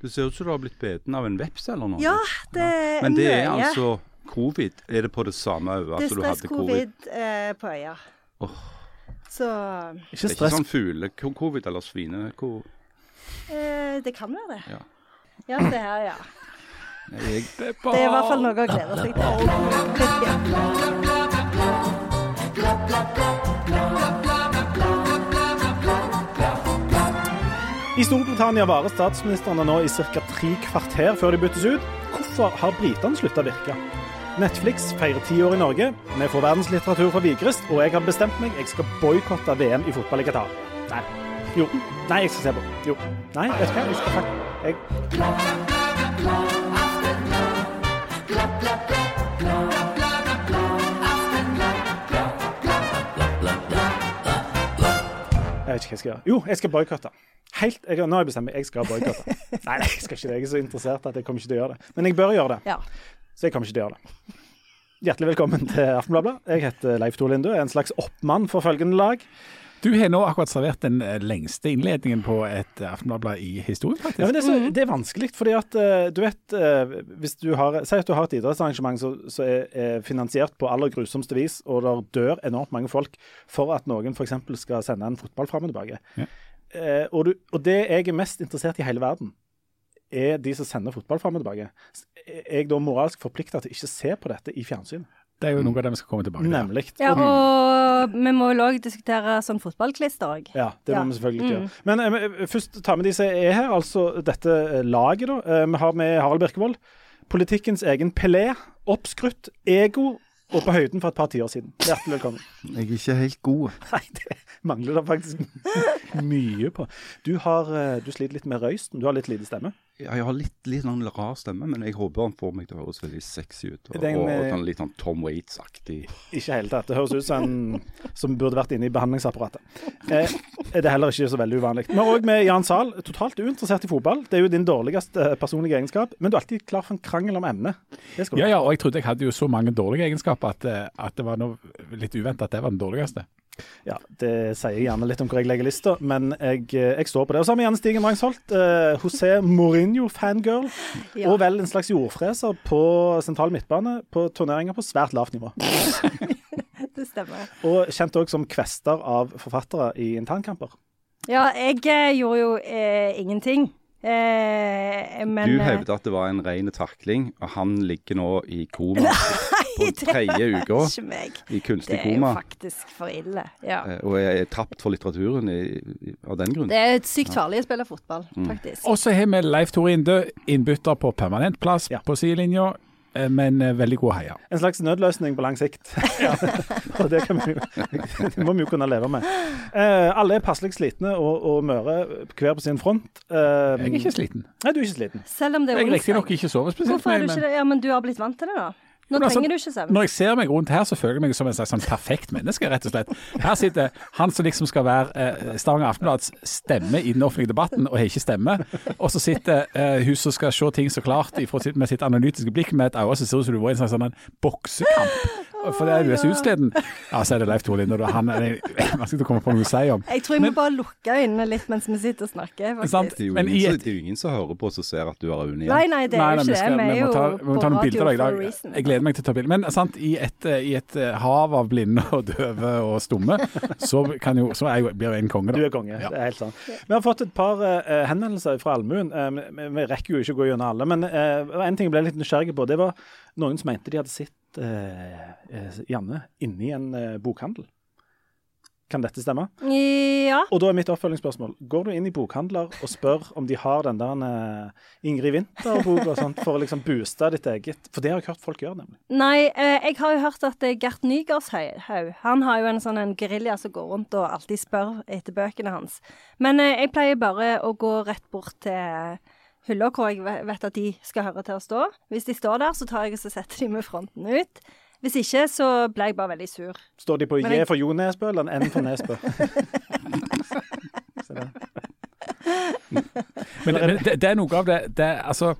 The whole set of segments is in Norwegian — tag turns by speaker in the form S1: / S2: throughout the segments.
S1: Det ser ut som du har blitt beten av en veps eller noe.
S2: Ja, det er
S1: Men det er
S2: mye.
S1: altså covid. Er det på det samme øyet?
S2: at
S1: Altså du hadde covid?
S2: Det er stress-covid eh, på øya.
S1: Åh.
S2: Så
S3: Ikke
S1: Det er ikke sånn fugle-covid eller svine-covid?
S2: eh, det kan være det.
S1: Ja.
S2: Ja, se her, ja.
S1: Jeg
S2: Det er i hvert fall noe å glede seg til.
S3: I Storbritannia varer statsministrene nå i ca. tre kvarter før de byttes ut. Hvorfor har britene slutta å virke? Netflix feirer ti år i Norge. Vi får verdenslitteratur fra Vigrest, og jeg har bestemt meg. Jeg skal boikotte VM i fotball i Qatar. Nei. Jo. Nei, jeg skal se på. Jo. Nei, vet du hva. Jeg skal faktisk jeg... Jeg vet ikke hva jeg skal gjøre. Jo, jeg skal boikotte. Helt, jeg, nå har jeg bestemt meg. Jeg skal boikotte. Nei, jeg skal ikke det. Jeg er så interessert at jeg kommer ikke til å gjøre det. Men jeg bør gjøre det.
S2: Ja.
S3: Så jeg kommer ikke til å gjøre det. Hjertelig velkommen til Aftenbladet. Jeg heter Leif Tore Lindø, er en slags oppmann for følgende lag.
S4: Du har nå akkurat servert den lengste innledningen på et eh, i historien, faktisk.
S3: Ja, men det, er så, det er vanskelig, fordi at eh, du vet eh, hvis du har, Si at du har et idrettsarrangement som er, er finansiert på aller grusomste vis, og der dør enormt mange folk for at noen f.eks. skal sende en fotball fram og tilbake.
S4: Ja.
S3: Eh, og, du, og det jeg er mest interessert i hele verden, er de som sender fotball fram og tilbake. Jeg Er jeg da moralsk forplikta til ikke å se på dette i fjernsynet?
S4: Det er jo noe av det vi skal komme tilbake til.
S3: Nemlig.
S2: Ja, og vi må jo òg diskutere sånn fotballklister òg.
S3: Ja, det må
S2: Ja.
S3: vi selvfølgelig gjøre.
S2: Mm.
S3: gjøre. Men eh, først ta med de som er her, altså dette eh, laget. da. Eh, vi har med Harald Birkevold. Politikkens egen Pelé. Oppskrytt, ego og på høyden for et par tiår siden. Hjertelig velkommen.
S1: Jeg er ikke helt god.
S3: Nei, det mangler det faktisk mye på. Du, har, eh, du sliter litt med røysten. Du har litt lite stemme.
S1: Ja, jeg har litt, litt sånn rar stemme, men jeg håper han får meg til å høres veldig sexy ut. Og,
S3: Den,
S1: og,
S3: eh,
S1: og sånn litt sånn Tom Waits-aktig.
S3: Ikke i hele tatt. Det høres ut som en som burde vært inne i behandlingsapparatet. Eh, det er heller ikke så veldig uvanlig. Vi har òg med Jan Zahl, totalt uinteressert i fotball. Det er jo din dårligste eh, personlige egenskap, men du er alltid klar for en krangel om emnet. Det skal du
S4: Ja, ja, og jeg trodde jeg hadde jo så mange dårlige egenskaper at, eh, at det var noe litt uventet at det var den dårligste.
S3: Ja, Det sier gjerne litt om hvor jeg legger lista, men jeg, eh, jeg står på det. Og så har vi gjerne Stigen Rangsholt, eh, José Mourinho-fangirl,
S2: Ja.
S3: og vel en slags jordfreser på sentral midtbane på turneringer på svært lavt nivå.
S2: Det stemmer.
S3: Og kjent òg som kvester av forfattere i internkamper.
S2: Ja, jeg eh, gjorde jo eh, ingenting. Eh, men
S1: Du
S2: eh,
S1: hevder at det var en ren takling, og han ligger nå i koma på tredje uka i kunstig
S2: Det er jo faktisk for ille. Ja.
S1: Og jeg er tapt for litteraturen i, i, av den grunn.
S2: Det er et sykt farlig å spille fotball, faktisk.
S4: Og så har vi Leif Tore Inde, innbytter på permanent plass
S3: Ja.
S4: på sidelinja, eh, men eh, veldig god heier.
S3: En slags nødløsning på lang sikt. og det, kan vi, det må vi jo kunne leve med. Eh, alle er passelig slitne og, og møre, hver på sin front. Eh,
S4: Jeg er ikke sliten.
S3: Nei, du er ikke sliten.
S2: Selv om det er
S4: Jeg
S2: onsdag.
S4: riktignok ikke sovet spesielt
S2: Hvorfor er du ikke det? Ja, men du har blitt vant til det, da. Nå
S4: Men altså,
S2: trenger du ikke søvn.
S4: når jeg ser meg rundt her, så føler jeg meg som en slags sånn perfekt menneske, rett og slett. Her sitter han som liksom skal være eh, Stavanger Aftenblads stemme i den offentlige debatten, og har ikke stemme. Og så sitter eh, hun som skal se ting så klart ifra sitt, med sitt analytiske blikk, med et øye som ser ut som du var i en slags sånn boksekamp. For det er USA utsleden. utsliten. Ja, så er det Leif Tore Linde, og han er det vanskelig å komme på noe å si om.
S2: Jeg tror jeg må bare lukke øynene litt mens vi sitter og snakker, faktisk.
S1: Det er, jo
S4: Men i
S1: ingen,
S4: et-
S1: det er jo ingen som hører på og ser at du har øynene
S2: Nei,
S1: igjen.
S2: nei, det er
S4: Nei,
S2: jo
S4: det. vi
S2: ikke
S4: skal-.
S2: Vi
S4: vi må ta, vi må ta noen bilder
S2: radio
S4: i dag. Jeg gleder meg til å ta bilde. Men sant, i et, eh, i et eh, hav av blinde og døve og stumme, så, kan jo, så jo, blir jeg en konge, da.
S3: Du er konge.
S4: Ja.
S3: Det er helt sant. Vi har fått et par uh, henvendelser fra allmuen. Uh, vi, vi rekker jo ikke å gå gjennom alle, men uh, en ting jeg ble litt nysgjerrig på. Det var noen som mente de hadde sett eh, eh, Janne inne i en eh, bokhandel. Kan dette stemme?
S2: Ja.
S3: Og da er mitt oppfølgingsspørsmål. Går du inn i bokhandler og spør om de har den der eh, Ingrid Winther-boka for å liksom booste ditt eget For det har jeg hørt folk gjøre, nemlig.
S2: Nei, eh, jeg har jo hørt at eh, Gert Nygaardshaug Han har jo en sånn en gerilja som går rundt og alltid spør etter bøkene hans. Men eh, jeg pleier bare å gå rett bort til hylla hvor jeg vet at de skal høre til å stå. Hvis de står der, så tar jeg og så setter de med fronten ut. Hvis ikke, så ble jeg bare veldig sur.
S3: Står de på J
S2: jeg-
S3: for Jo Nesbø eller N for Nesbø?
S4: Men, men det, det er noe av det, det Altså,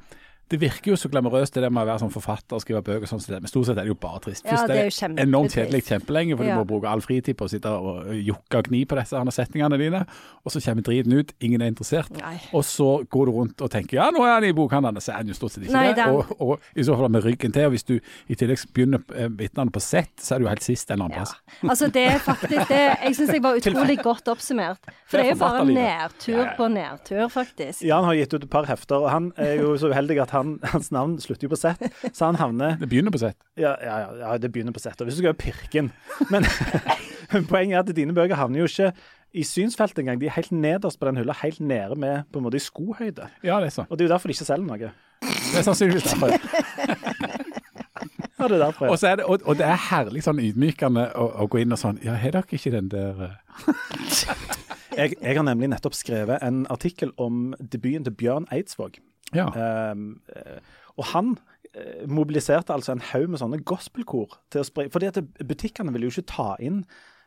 S4: Det virker jo så glamorøst det der med å være sånn forfatter og skrive bøker, sånn, som det, men stort sett er det jo bare trist.
S2: Ja, det er jo
S4: enormt kjedelig kjempelenge, for
S2: Ja.
S4: du må bruke all fritid på å sitte og jukke og gni på disse setningene dine, og så kommer driten ut, ingen er interessert.
S2: Nei.
S4: Og så går du rundt og tenker ja, nå er han i bokhandlene, så er han jo stort sett ikke
S2: Nei,
S4: det. Og, og i så fall med ryggen til, og hvis du i tillegg begynner eh, vitnene på sett, så er du jo helt sist en eller annen
S2: Ja.
S4: plass.
S2: Altså, det er faktisk det Jeg syns jeg var utrolig godt oppsummert. For det er jo bare nedtur på nedtur, faktisk.
S3: Jan har gitt ut et par hefter, og han er jo så uheldig at han, hans navn slutter jo på Z, så han havner
S4: Det begynner på sett.
S3: Ja, ja, ja, ja det begynner på Z. Og hvis du skal gjøre pirken Men poenget er at dine bøker havner jo ikke i synsfeltet engang. De er helt nederst på den hylla, helt nede med på en måte i skohøyde.
S4: Ja, det er så.
S3: Og det er jo derfor de ikke selger noe.
S4: Det er sannsynligvis derfor. ja.
S3: Ja, det er derfor.
S4: Og, så er det, og, og det er herlig sånn ydmykende å, å gå inn og sånn Ja, har dere ikke den der eh,
S3: Jeg, jeg har nemlig nettopp skrevet en artikkel om debuten til Bjørn Eidsvåg.
S4: Ja.
S3: Um, eh, og han eh, mobiliserte altså en haug med sånne gospelkor til å spre Fordi at butikkene ville jo ikke ta inn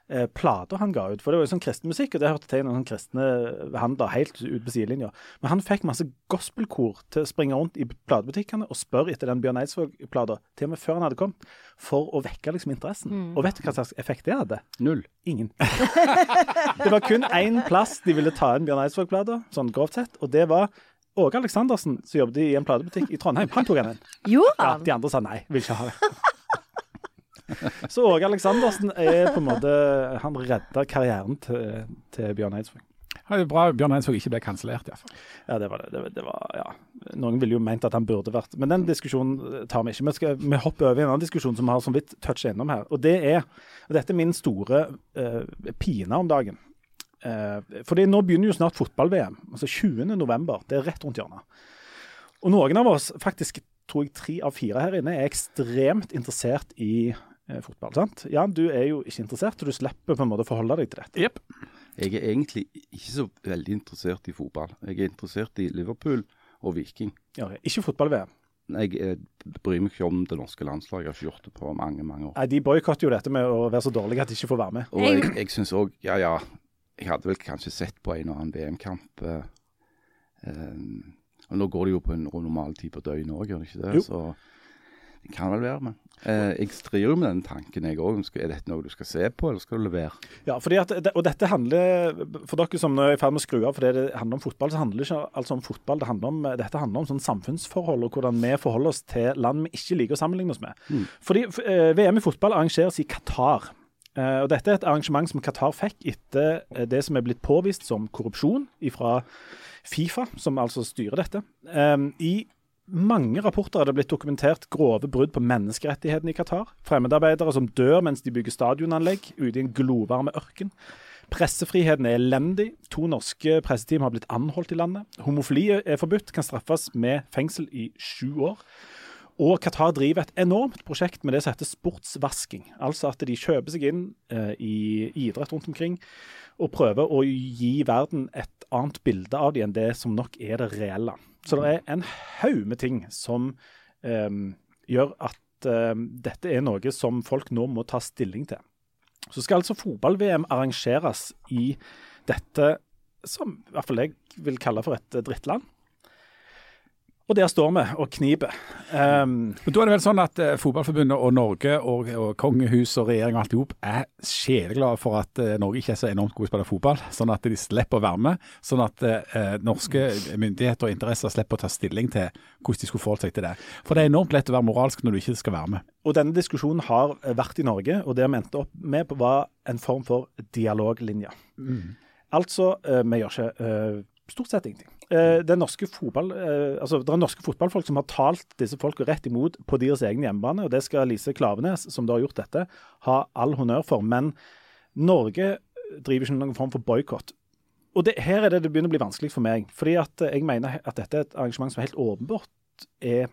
S3: eh, plater han ga ut. For det var jo sånn kristen musikk, og det hørte til noen kristne handler helt ut på sidelinja. Men han fikk masse gospelkor til å springe rundt i platebutikkene og spørre etter den Bjørn Eidsvåg-plata, til og med før han hadde kommet, for å vekke liksom interessen. Og vet du hva slags effekt det hadde?
S1: Null.
S3: Ingen. det var kun én plass de ville ta inn Bjørn Eidsvåg-plata, sånn grovt sett, og det var Åge Aleksandersen, som jobbet i en platebutikk i Trondheim. Han tok en inn.
S2: han.
S3: Ja, de andre sa nei, vil ikke ha det. Så Åge Aleksandersen er på en måte Han redda karrieren til, til Bjørn Eidsvåg.
S4: Ja, det er bra Bjørn Eidsvåg ikke ble kansellert, iallfall.
S3: Ja, det var det. det, det var, ja. Noen ville jo ment at han burde vært Men den diskusjonen tar vi ikke. Vi, skal, vi hopper over i en annen diskusjon som vi har så vidt toucha innom her. Og det er og Dette er min store uh, pine om dagen. Uh, fordi nå begynner jo snart fotball-VM. Altså 20. november. Det er rett rundt hjørnet. Og noen av oss, faktisk tror jeg tre av fire her inne, er ekstremt interessert i eh, fotball. sant? Jan, du er jo ikke interessert, og du slipper på en måte å forholde deg til dette.
S4: Yep.
S1: Jeg er egentlig ikke så veldig interessert i fotball. Jeg er interessert i Liverpool og Viking.
S3: Ja, ikke fotball-VM.
S1: Jeg eh, bryr meg ikke om det norske landslaget. Jeg har ikke gjort det på mange, mange år.
S3: Nei, De boikotter jo dette med å være så dårlige at de ikke får være med.
S1: Og jeg, jeg syns òg Ja, ja. Jeg hadde vel kanskje sett på en og annen VM-kamp. Eh, eh, og nå går det jo på en normal tid på døgnet òg, gjør det ikke det?
S3: Jo.
S1: Så det kan vel være, men eh, jeg strir jo med den tanken, jeg òg. Er dette noe du skal se på, eller skal du levere?
S3: Ja, fordi at, og dette handler, For dere som er i ferd med å skru av fordi det handler om fotball, så handler det ikke altså om fotball. Det handler om, dette handler om sånn samfunnsforhold og hvordan vi forholder oss til land vi ikke liker å sammenligne oss med. Fordi eh, VM i fotball arrangeres i Qatar. Eh, og Dette er et arrangement som Qatar fikk etter eh, det som er blitt påvist som korrupsjon fra Fifa, som altså styrer dette. Eh, I mange rapporter er det blitt dokumentert grove brudd på menneskerettighetene i Qatar. Fremmedarbeidere som dør mens de bygger stadionanlegg ute i en glovarme ørken. Pressefriheten er elendig. To norske presseteam har blitt anholdt i landet. Homofili er forbudt, kan straffes med fengsel i sju år. Og Qatar driver et enormt prosjekt med det som heter sportsvasking. Altså at de kjøper seg inn eh, i idrett rundt omkring og prøver å gi verden et annet bilde av dem enn det som nok er det reelle. Så det er en haug med ting som eh, gjør at eh, dette er noe som folk nå må ta stilling til. Så skal altså fotball-VM arrangeres i dette som i hvert fall jeg vil kalle for et drittland. Og der står vi og kniper. Um,
S4: Men Da er det vel sånn at uh, Fotballforbundet og Norge og, og kongehus og regjering og alt i hop er sjeleglade for at uh, Norge ikke er så enormt gode til å spille fotball, sånn at de slipper å være med. Sånn at uh, norske myndigheter og interesser slipper å ta stilling til hvordan de skulle forholdt seg til det. For det er enormt lett å være moralsk når du ikke skal være med.
S3: og denne diskusjonen har vært i Norge, og det vi endte opp med, var en form for dialoglinje. Altså, eh, vi gjør ikke stort sett ingenting. Eh, det, er norske fotball, eh, altså, det er norske fotballfolk som har talt disse folka rett imot på deres egen hjemmebane, og det skal Lise Klavenes, som da har gjort dette, ha all honnør for. Men Norge driver ikke noen form for boikott. Og det, her er det det begynner å bli vanskelig for meg. Fordi at jeg mener at dette er et arrangement som helt åpenbart er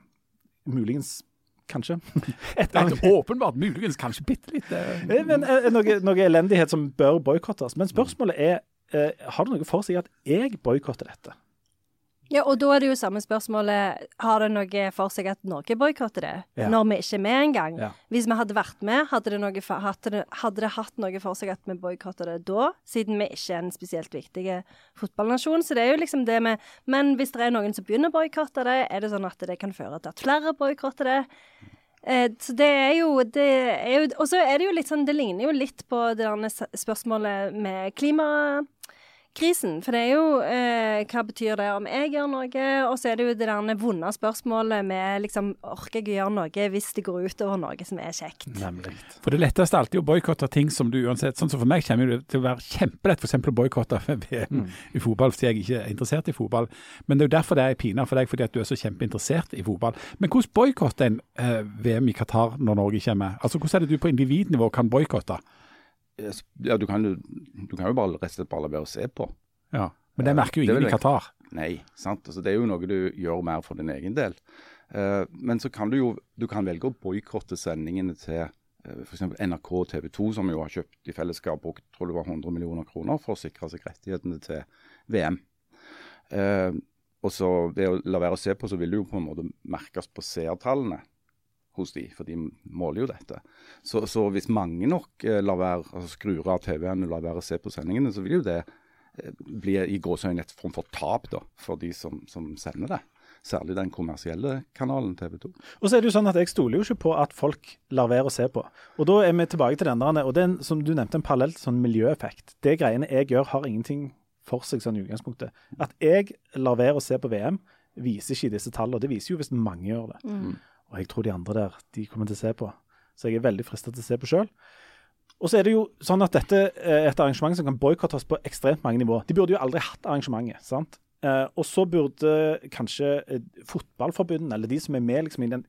S3: muligens Kanskje. Et
S4: åpenbart muligens kanskje bitte litt eh,
S3: Men noe, noe elendighet som bør boikottes. Men spørsmålet er har det noe for seg at jeg boikotter dette?
S2: Ja, og da er det jo samme spørsmålet Har det noe for seg at Norge boikotter det?
S3: Ja.
S2: Når vi ikke er med engang?
S3: Ja.
S2: Hvis vi hadde vært med, hadde det, noe hadde det, hadde det hatt noe for seg at vi boikotter det da? Siden vi ikke er en spesielt viktig fotballnasjon. Så det er jo liksom det med Men hvis det er noen som begynner å boikotte det, er det sånn at det kan føre til at flere boikotter det? Eh, så det er jo, det er jo Og så er det jo litt sånn Det ligner jo litt på det der spørsmålet med klimakrisen. For det er jo eh, Hva betyr det om jeg gjør noe? Og så er det jo det der vonde spørsmålet med liksom Orker jeg å gjøre noe hvis det går utover noe som er kjekt?
S3: Nemlig.
S4: For det letteste er alltid å boikotte ting som du uansett Sånn som for meg kommer det til å være kjempelett f.eks. å boikotte VM i fotball, fordi jeg ikke er interessert i fotball. Men det er jo derfor det er pina for deg, fordi at du er så kjempeinteressert i fotball. Men hvordan boikotter en eh, VM i Qatar når Norge ikke er? Altså Hvordan er det du på individnivå kan boikotte?
S1: Ja, du kan du kan jo bare rett og slett bare la være å se på.
S4: Ja. Men det merker jo ingen i Qatar.
S1: Nei, sant. Altså, det er jo noe du gjør mer for din egen del. Uh, men så kan du jo du kan velge å boikotte sendingene til uh, f.eks. NRK og TV 2, som jo har kjøpt i fellesskap brukt tror det var 100 millioner kroner for å sikre seg rettighetene til VM. Uh, og så ved å la være å se på, så vil det jo på en måte merkes på seertallene hos de, for de måler jo dette. Så, så hvis mange nok eh, lar være, altså skrur av TV-en og lar være å se på sendingene, så vil jo det eh, bli i gåseøyne et form for tap da, for de som, som sender det. Særlig den kommersielle kanalen TV 2.
S3: Og så er det jo sånn at Jeg stoler jo ikke på at folk lar være å se på. Og Da er vi tilbake til den der, og det er en, som du nevnte, en parallell til sånn miljøeffekt. Det greiene jeg gjør, har ingenting for seg sånn i utgangspunktet. At jeg lar være å se på VM, viser ikke i disse tallene. Det viser jo hvis mange gjør det. Og jeg tror de andre der, de kommer til å se på. Så jeg er veldig fristet til å se på sjøl. Og så er det jo sånn at dette er et arrangement som kan boikottes på ekstremt mange nivå. De burde jo aldri hatt arrangementet. sant? Eh, og så burde kanskje eh, fotballforbundene, eller de som er med liksom, i, den,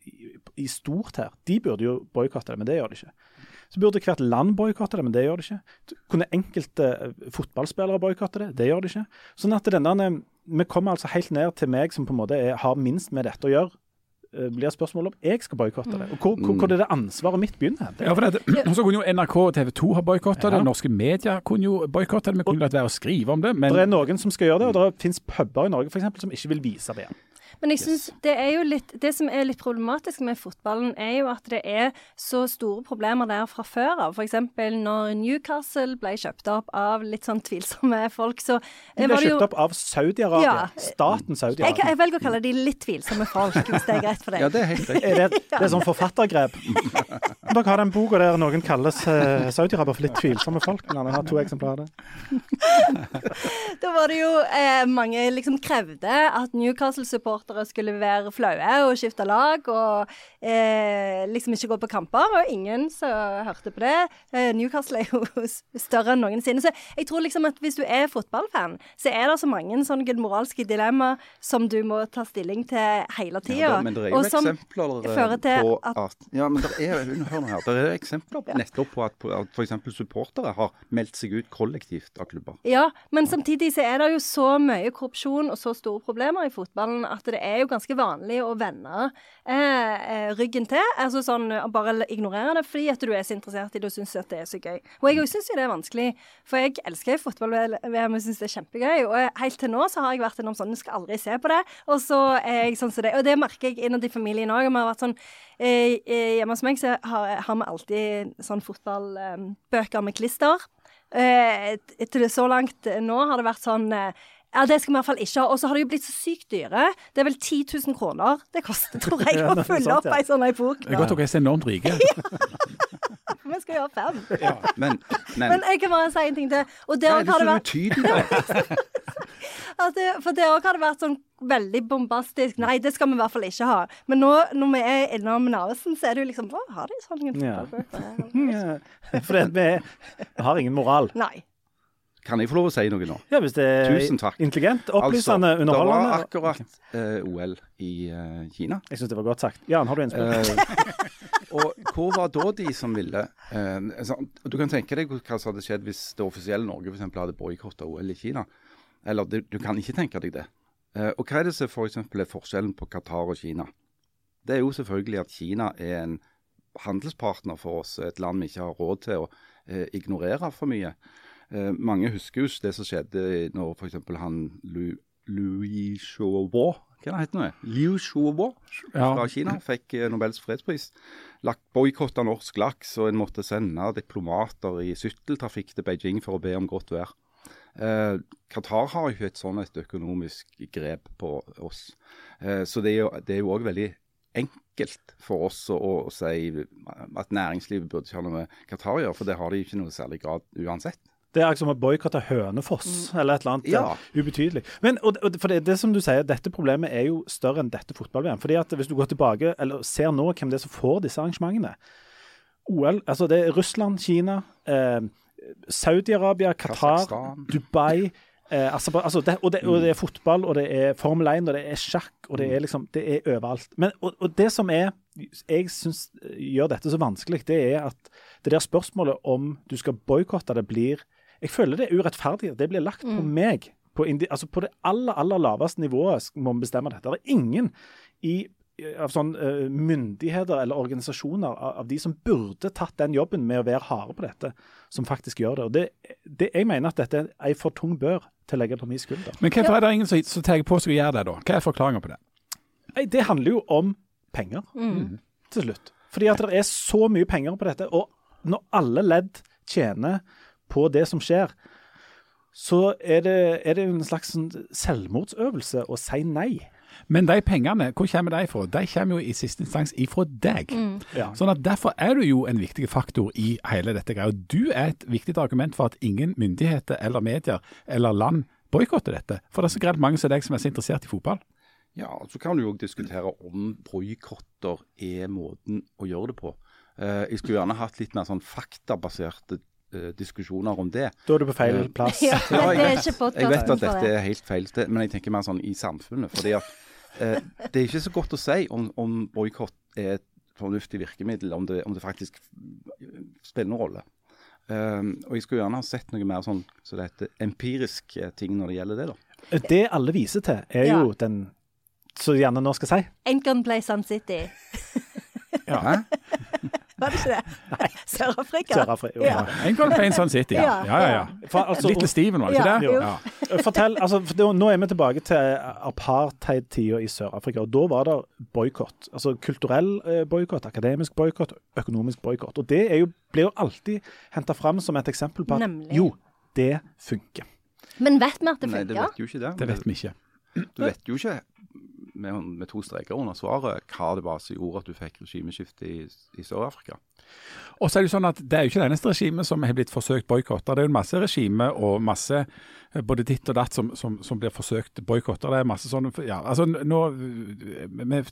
S3: i, stort her, de burde jo boikotte det, men det gjør de ikke. Så burde hvert land boikotte det, men det gjør de ikke. Kunne enkelte eh, fotballspillere boikotte det? Det gjør de ikke. Sånn at denne, Vi kommer altså helt ned til meg som på en måte er, har minst med dette å gjøre. Eh, Blir spørsmålet om jeg skal boikotte det. Og hvor, hvor, hvor er det ansvaret mitt begynner? Det,
S4: Ja, for det, Så kunne jo NRK og TV 2 ha boikotta
S3: Ja.
S4: det. Norske medier kunne jo boikotte det. Vi kunne latt være å skrive om det. Men
S3: det er noen som skal gjøre det, og det finnes puber i Norge for eksempel, som ikke vil vise VM.
S2: Men jeg synes det er jo litt Det som er litt problematisk med fotballen, er jo at det er så store problemer der fra før av. F.eks. når Newcastle ble kjøpt opp av litt sånn tvilsomme folk, så
S3: De
S2: eh,
S3: ble
S2: var det jo
S3: kjøpt opp av Saudi-Arabia.
S2: Ja.
S3: Staten Saudi-Arabia.
S2: jeg velger å kalle de litt tvilsomme folk, hvis det er greit for deg.
S1: Ja, det er helt riktig.
S3: Er det, det er sånn forfattergrep. Dere har den boka der noen kalles uh, Saudi-Arabia for litt tvilsomme folk. Jeg har to eksemplarer.
S2: Da var det jo eh, mange liksom krevde at Newcastle-supportere skulle være flaue og skifte lag og eh, liksom ikke gå på kamper, og ingen som hørte på det. Eh, Newcastle er jo større enn noensinne. Så jeg tror liksom at hvis du er fotballfan, så er det så mange sånne moralske dilemmaer som du må ta stilling til hele tida.
S1: Ja, men det er jo
S2: og som
S1: eksempler eh,
S2: fører til at-
S1: at, Ja, men det er, her, det er eksempler nettopp på at, at f.eks. supportere har meldt seg ut kollektivt av klubber.
S2: Ja, men samtidig så er det jo så mye korrupsjon og så store problemer i fotballen at det er jo ganske vanlig å vende eh, eh, ryggen til. Altså sånn bare ignorere det fordi at du er så interessert i det og syns at det er så gøy. Og jeg syns jo det er vanskelig, for jeg elsker fotball-VM og syns det er kjempegøy. Og helt til nå så har jeg vært innom sånn, skal aldri se på det. Og så er jeg sånn som det. Og det merker jeg innad i familien òg. Vi har vært sånn eh, eh, Hjemme hos meg så har, har vi alltid sånn fotballbøker med klister. Eh, etter det så langt eh, nå har det vært sånn eh, ja, det skal vi i hvert fall ikke ha. Og så har de jo blitt så sykt dyre. Det er vel 10 000 kroner det koster, tror jeg, å
S3: det
S2: fylle
S3: sant,
S2: opp
S3: ja.
S2: ei sånn ei bok.
S4: det er godt dere er så enormt rike.
S2: Vi skal jo ha fem.
S1: Men, men,
S2: Men jeg kan bare si en ting til. Og det òg har det
S1: det
S2: vært det, For det òg har det vært sånn veldig bombastisk. Nei, det skal vi i hvert fall ikke ha. Men nå når vi er innom Narvesen, så er det jo liksom Å, har de sånn?
S3: Ja.
S2: fotballbøker?
S3: For det, vi har ingen moral.
S2: Nei.
S1: Kan jeg få lov å si noe nå?
S3: Ja, Hvis det er
S1: Tusen takk.
S3: intelligent, opplysende,
S1: altså,
S3: underholdende
S1: Det var akkurat uh, OL i uh, Kina.
S3: Jeg syns det var godt sagt. Jan, har du innspill?
S1: Uh, og hvor var da de som ville eh, sånn, Du kan tenke deg hva som hadde skjedd hvis det offisielle Norge for eksempel, hadde boikotta OL i Kina. Eller du, du kan ikke tenke deg det. Eh, og hva er det som for eksempel er forskjellen på Qatar og Kina? Det er jo selvfølgelig at Kina er en handelspartner for oss, et land vi ikke har råd til å eh, ignorere for mye. Eh, mange husker jo det som skjedde når f.eks. han Lu Louis Chauveau, hva heter det? Liu Xiaobo
S4: Ja.
S1: fra Kina fikk eh, Nobels fredspris. Boikotta norsk laks, og en måtte sende diplomater i sytteltrafikk til Beijing for å be om godt vær. Eh, Qatar har jo et sånn et økonomisk grep på oss. Eh, så det er jo- òg veldig enkelt for oss å, å si at næringslivet burde ikke ha noe med Qatar å gjøre, for det har de ikke noe særlig grad uansett.
S3: Det er liksom som å boikotte Hønefoss eller et eller annet
S1: Ja.
S3: eh, ubetydelig. Men, og, og, for det, det som du sier, Dette problemet er jo større enn dette fotball-VM. fordi at Hvis du går tilbake eller ser nå hvem det er som får disse arrangementene OL, altså Det er Russland, Kina, eh, Saudi-Arabia, Qatar, Dubai eh, altså, altså det, og, det, og det er fotball, og det er Formel 1, og det er sjakk, og det er liksom Det er overalt. Men, og, og det som er jeg syns gjør dette så vanskelig, det er at det der spørsmålet om du skal boikotte det, blir Jeg føler det er urettferdig. at Det blir lagt på meg. På, indi, altså på det aller, aller laveste nivået må vi bestemme dette. Det er ingen i av sånn uh, myndigheter eller organisasjoner av, av de som burde tatt den jobben med å være harde på dette, som faktisk gjør det. Og det, det Jeg mener at dette er ei for tung bør til å legge på min skulder.
S4: Men hvorfor er det ingen som, som tar på seg å gjøre det, da? Hva er forklaringa på det?
S3: Nei, Det handler jo om penger til slutt. Fordi at det er så mye penger på dette. Og når alle ledd tjener på det som skjer, så er det, er det en slags sånn selvmordsøvelse å si nei.
S4: Men de pengene, hvor kommer de fra? De kommer jo i siste instans ifra deg.
S3: Ja.
S4: Sånn at Derfor er du jo en viktig faktor i hele dette greia. Du er et viktig argument for at ingen myndigheter eller medier eller land boikotter dette. For det er så greit mange som deg som er så interessert i fotball.
S1: Ja, og så kan du jo diskutere om boikotter er måten å gjøre det på. Eh, jeg skulle gjerne hatt litt mer sånn faktabaserte eh, diskusjoner om det.
S3: Da er du på feil plass.
S2: Ja,
S1: Ja,
S2: det
S1: jeg
S2: er
S1: vet-
S2: ikke
S1: Jeg vet at dette er helt feil men jeg tenker mer sånn i samfunnet. fordi at eh, Det er ikke så godt å si om, om boikott er et fornuftig virkemiddel, om det, om det faktisk spiller noen rolle. Um, og jeg skulle gjerne ha sett noe mer sånn så det heter empirisk eh, ting når det gjelder det. da.
S3: Det alle viser til, er jo den som gjerne nå skal si.
S2: Ain't gonna play Sun City.
S1: Hæ?
S2: Var det ikke det? Sør-Afrika.
S3: Sør-Afrika.
S2: Ja.
S4: En gang Plain Sun City, ja. ja, ja, ja.
S3: For, altså,
S4: Little Steven, var det ikke
S2: Ja,
S4: det?
S2: jo.
S4: Ja.
S3: Fortell, altså, for Nå er vi tilbake til apartheid-tida i Sør-Afrika. og Da var det boikott. Altså kulturell eh, boikott, akademisk boikott, økonomisk boikott. Og det er jo, blir jo alltid henta fram som et eksempel på at
S2: Nemlig.
S3: jo, det funker.
S2: Men vet vi at det funker?
S1: Nei, det vet jo ikke det.
S4: Det vet vi ikke.
S1: Du vet jo ikke med, med to streker under svaret hva det var som gjorde at du fikk regimeskifte i, i Sør-Afrika.
S4: Og så er Det jo sånn at det er jo ikke det eneste regimet som har blitt forsøkt boikotta. Det er jo masse regimer og masse eh, både ditt og datt som, som, som blir forsøkt boikotta. Det er masse sånne ja, altså nå,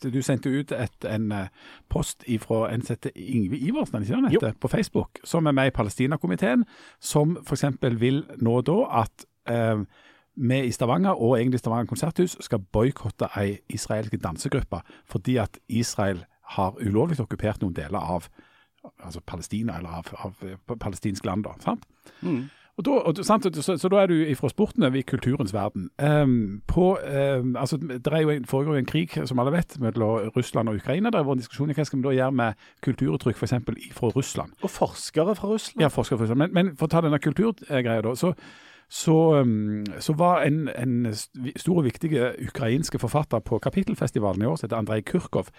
S4: Du sendte ut et, en eh, post fra en som heter Ingve Iversen, er ikke det heter, på Facebook, som er med i Palestinakomiteen, som f.eks. vil nå da at eh, vi i Stavanger, og egentlig Stavanger konserthus, skal boikotte ei israelsk dansegruppe fordi at Israel har ulovlig okkupert noen deler av altså Palestina, eller av, av eh, palestinsk land. da, sant? Og da, og, sant? Så, så da er du fra sporten over i kulturens verden. Um, på, um, altså, det er jo en, foregår jo en krig, som alle vet, mellom Russland og Ukraina. Det har vært en diskusjon i hva skal vi da gjøre med kulturuttrykk f.eks. fra Russland.
S3: Og forskere fra Russland.
S4: Ja, forskere fra Russland. Men, men for å ta denne kulturgreia, da. så så, så var en, en stor og viktig ukrainske forfatter på Kapittelfestivalen i år, som heter Andrej Kurkov,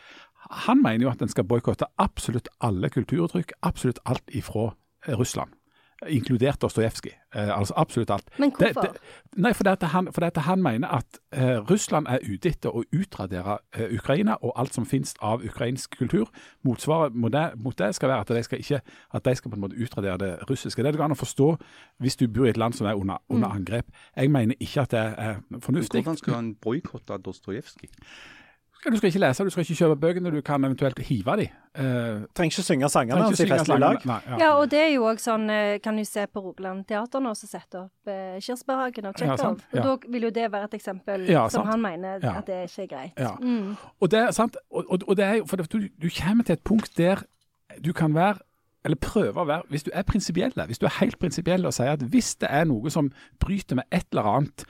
S4: han mener jo at en skal boikotte absolutt alle kulturuttrykk, absolutt alt ifra eh, Russland. Inkludert Dostojevskij. Eh, altså absolutt alt.
S2: Men hvorfor?
S4: det- nei, for, det at han, for han mener at eh, Russland er ute etter å utradere eh, Ukraina og alt som finnes av ukrainsk kultur. Motsvaret mot det, mot det skal være at de skal, ikke, at de skal på en måte utradere det russiske. Det det går an å forstå hvis du bor i et land som er under, under angrep. Jeg mener ikke at det er fornuftig.
S1: Hvordan skal han boikotte Dostojevskij?
S4: Du skal ikke lese, du skal ikke kjøpe bøkene, du kan eventuelt hive de. Uh,
S3: Trenger ikke synge sangene hans i festlig lag.
S4: Nei, ja.
S2: Ja, og det er jo òg sånn eh, Kan du se på Rogaland Teater nå, som setter opp uh, Kirsberghagen av Tsjekhov.
S4: Ja, ja.
S2: Og da vil jo det være et eksempel
S4: Ja,
S2: som han mener
S4: Ja.
S2: at det ikke er greit.
S4: Ja.
S2: Mm.
S4: Og det er sant, og, og, og det er jo, for det, du, du kommer til et punkt der du kan være, eller prøve å være, hvis du er prinsipiell, hvis du er helt prinsipiell og sier at hvis det er noe som bryter med et eller annet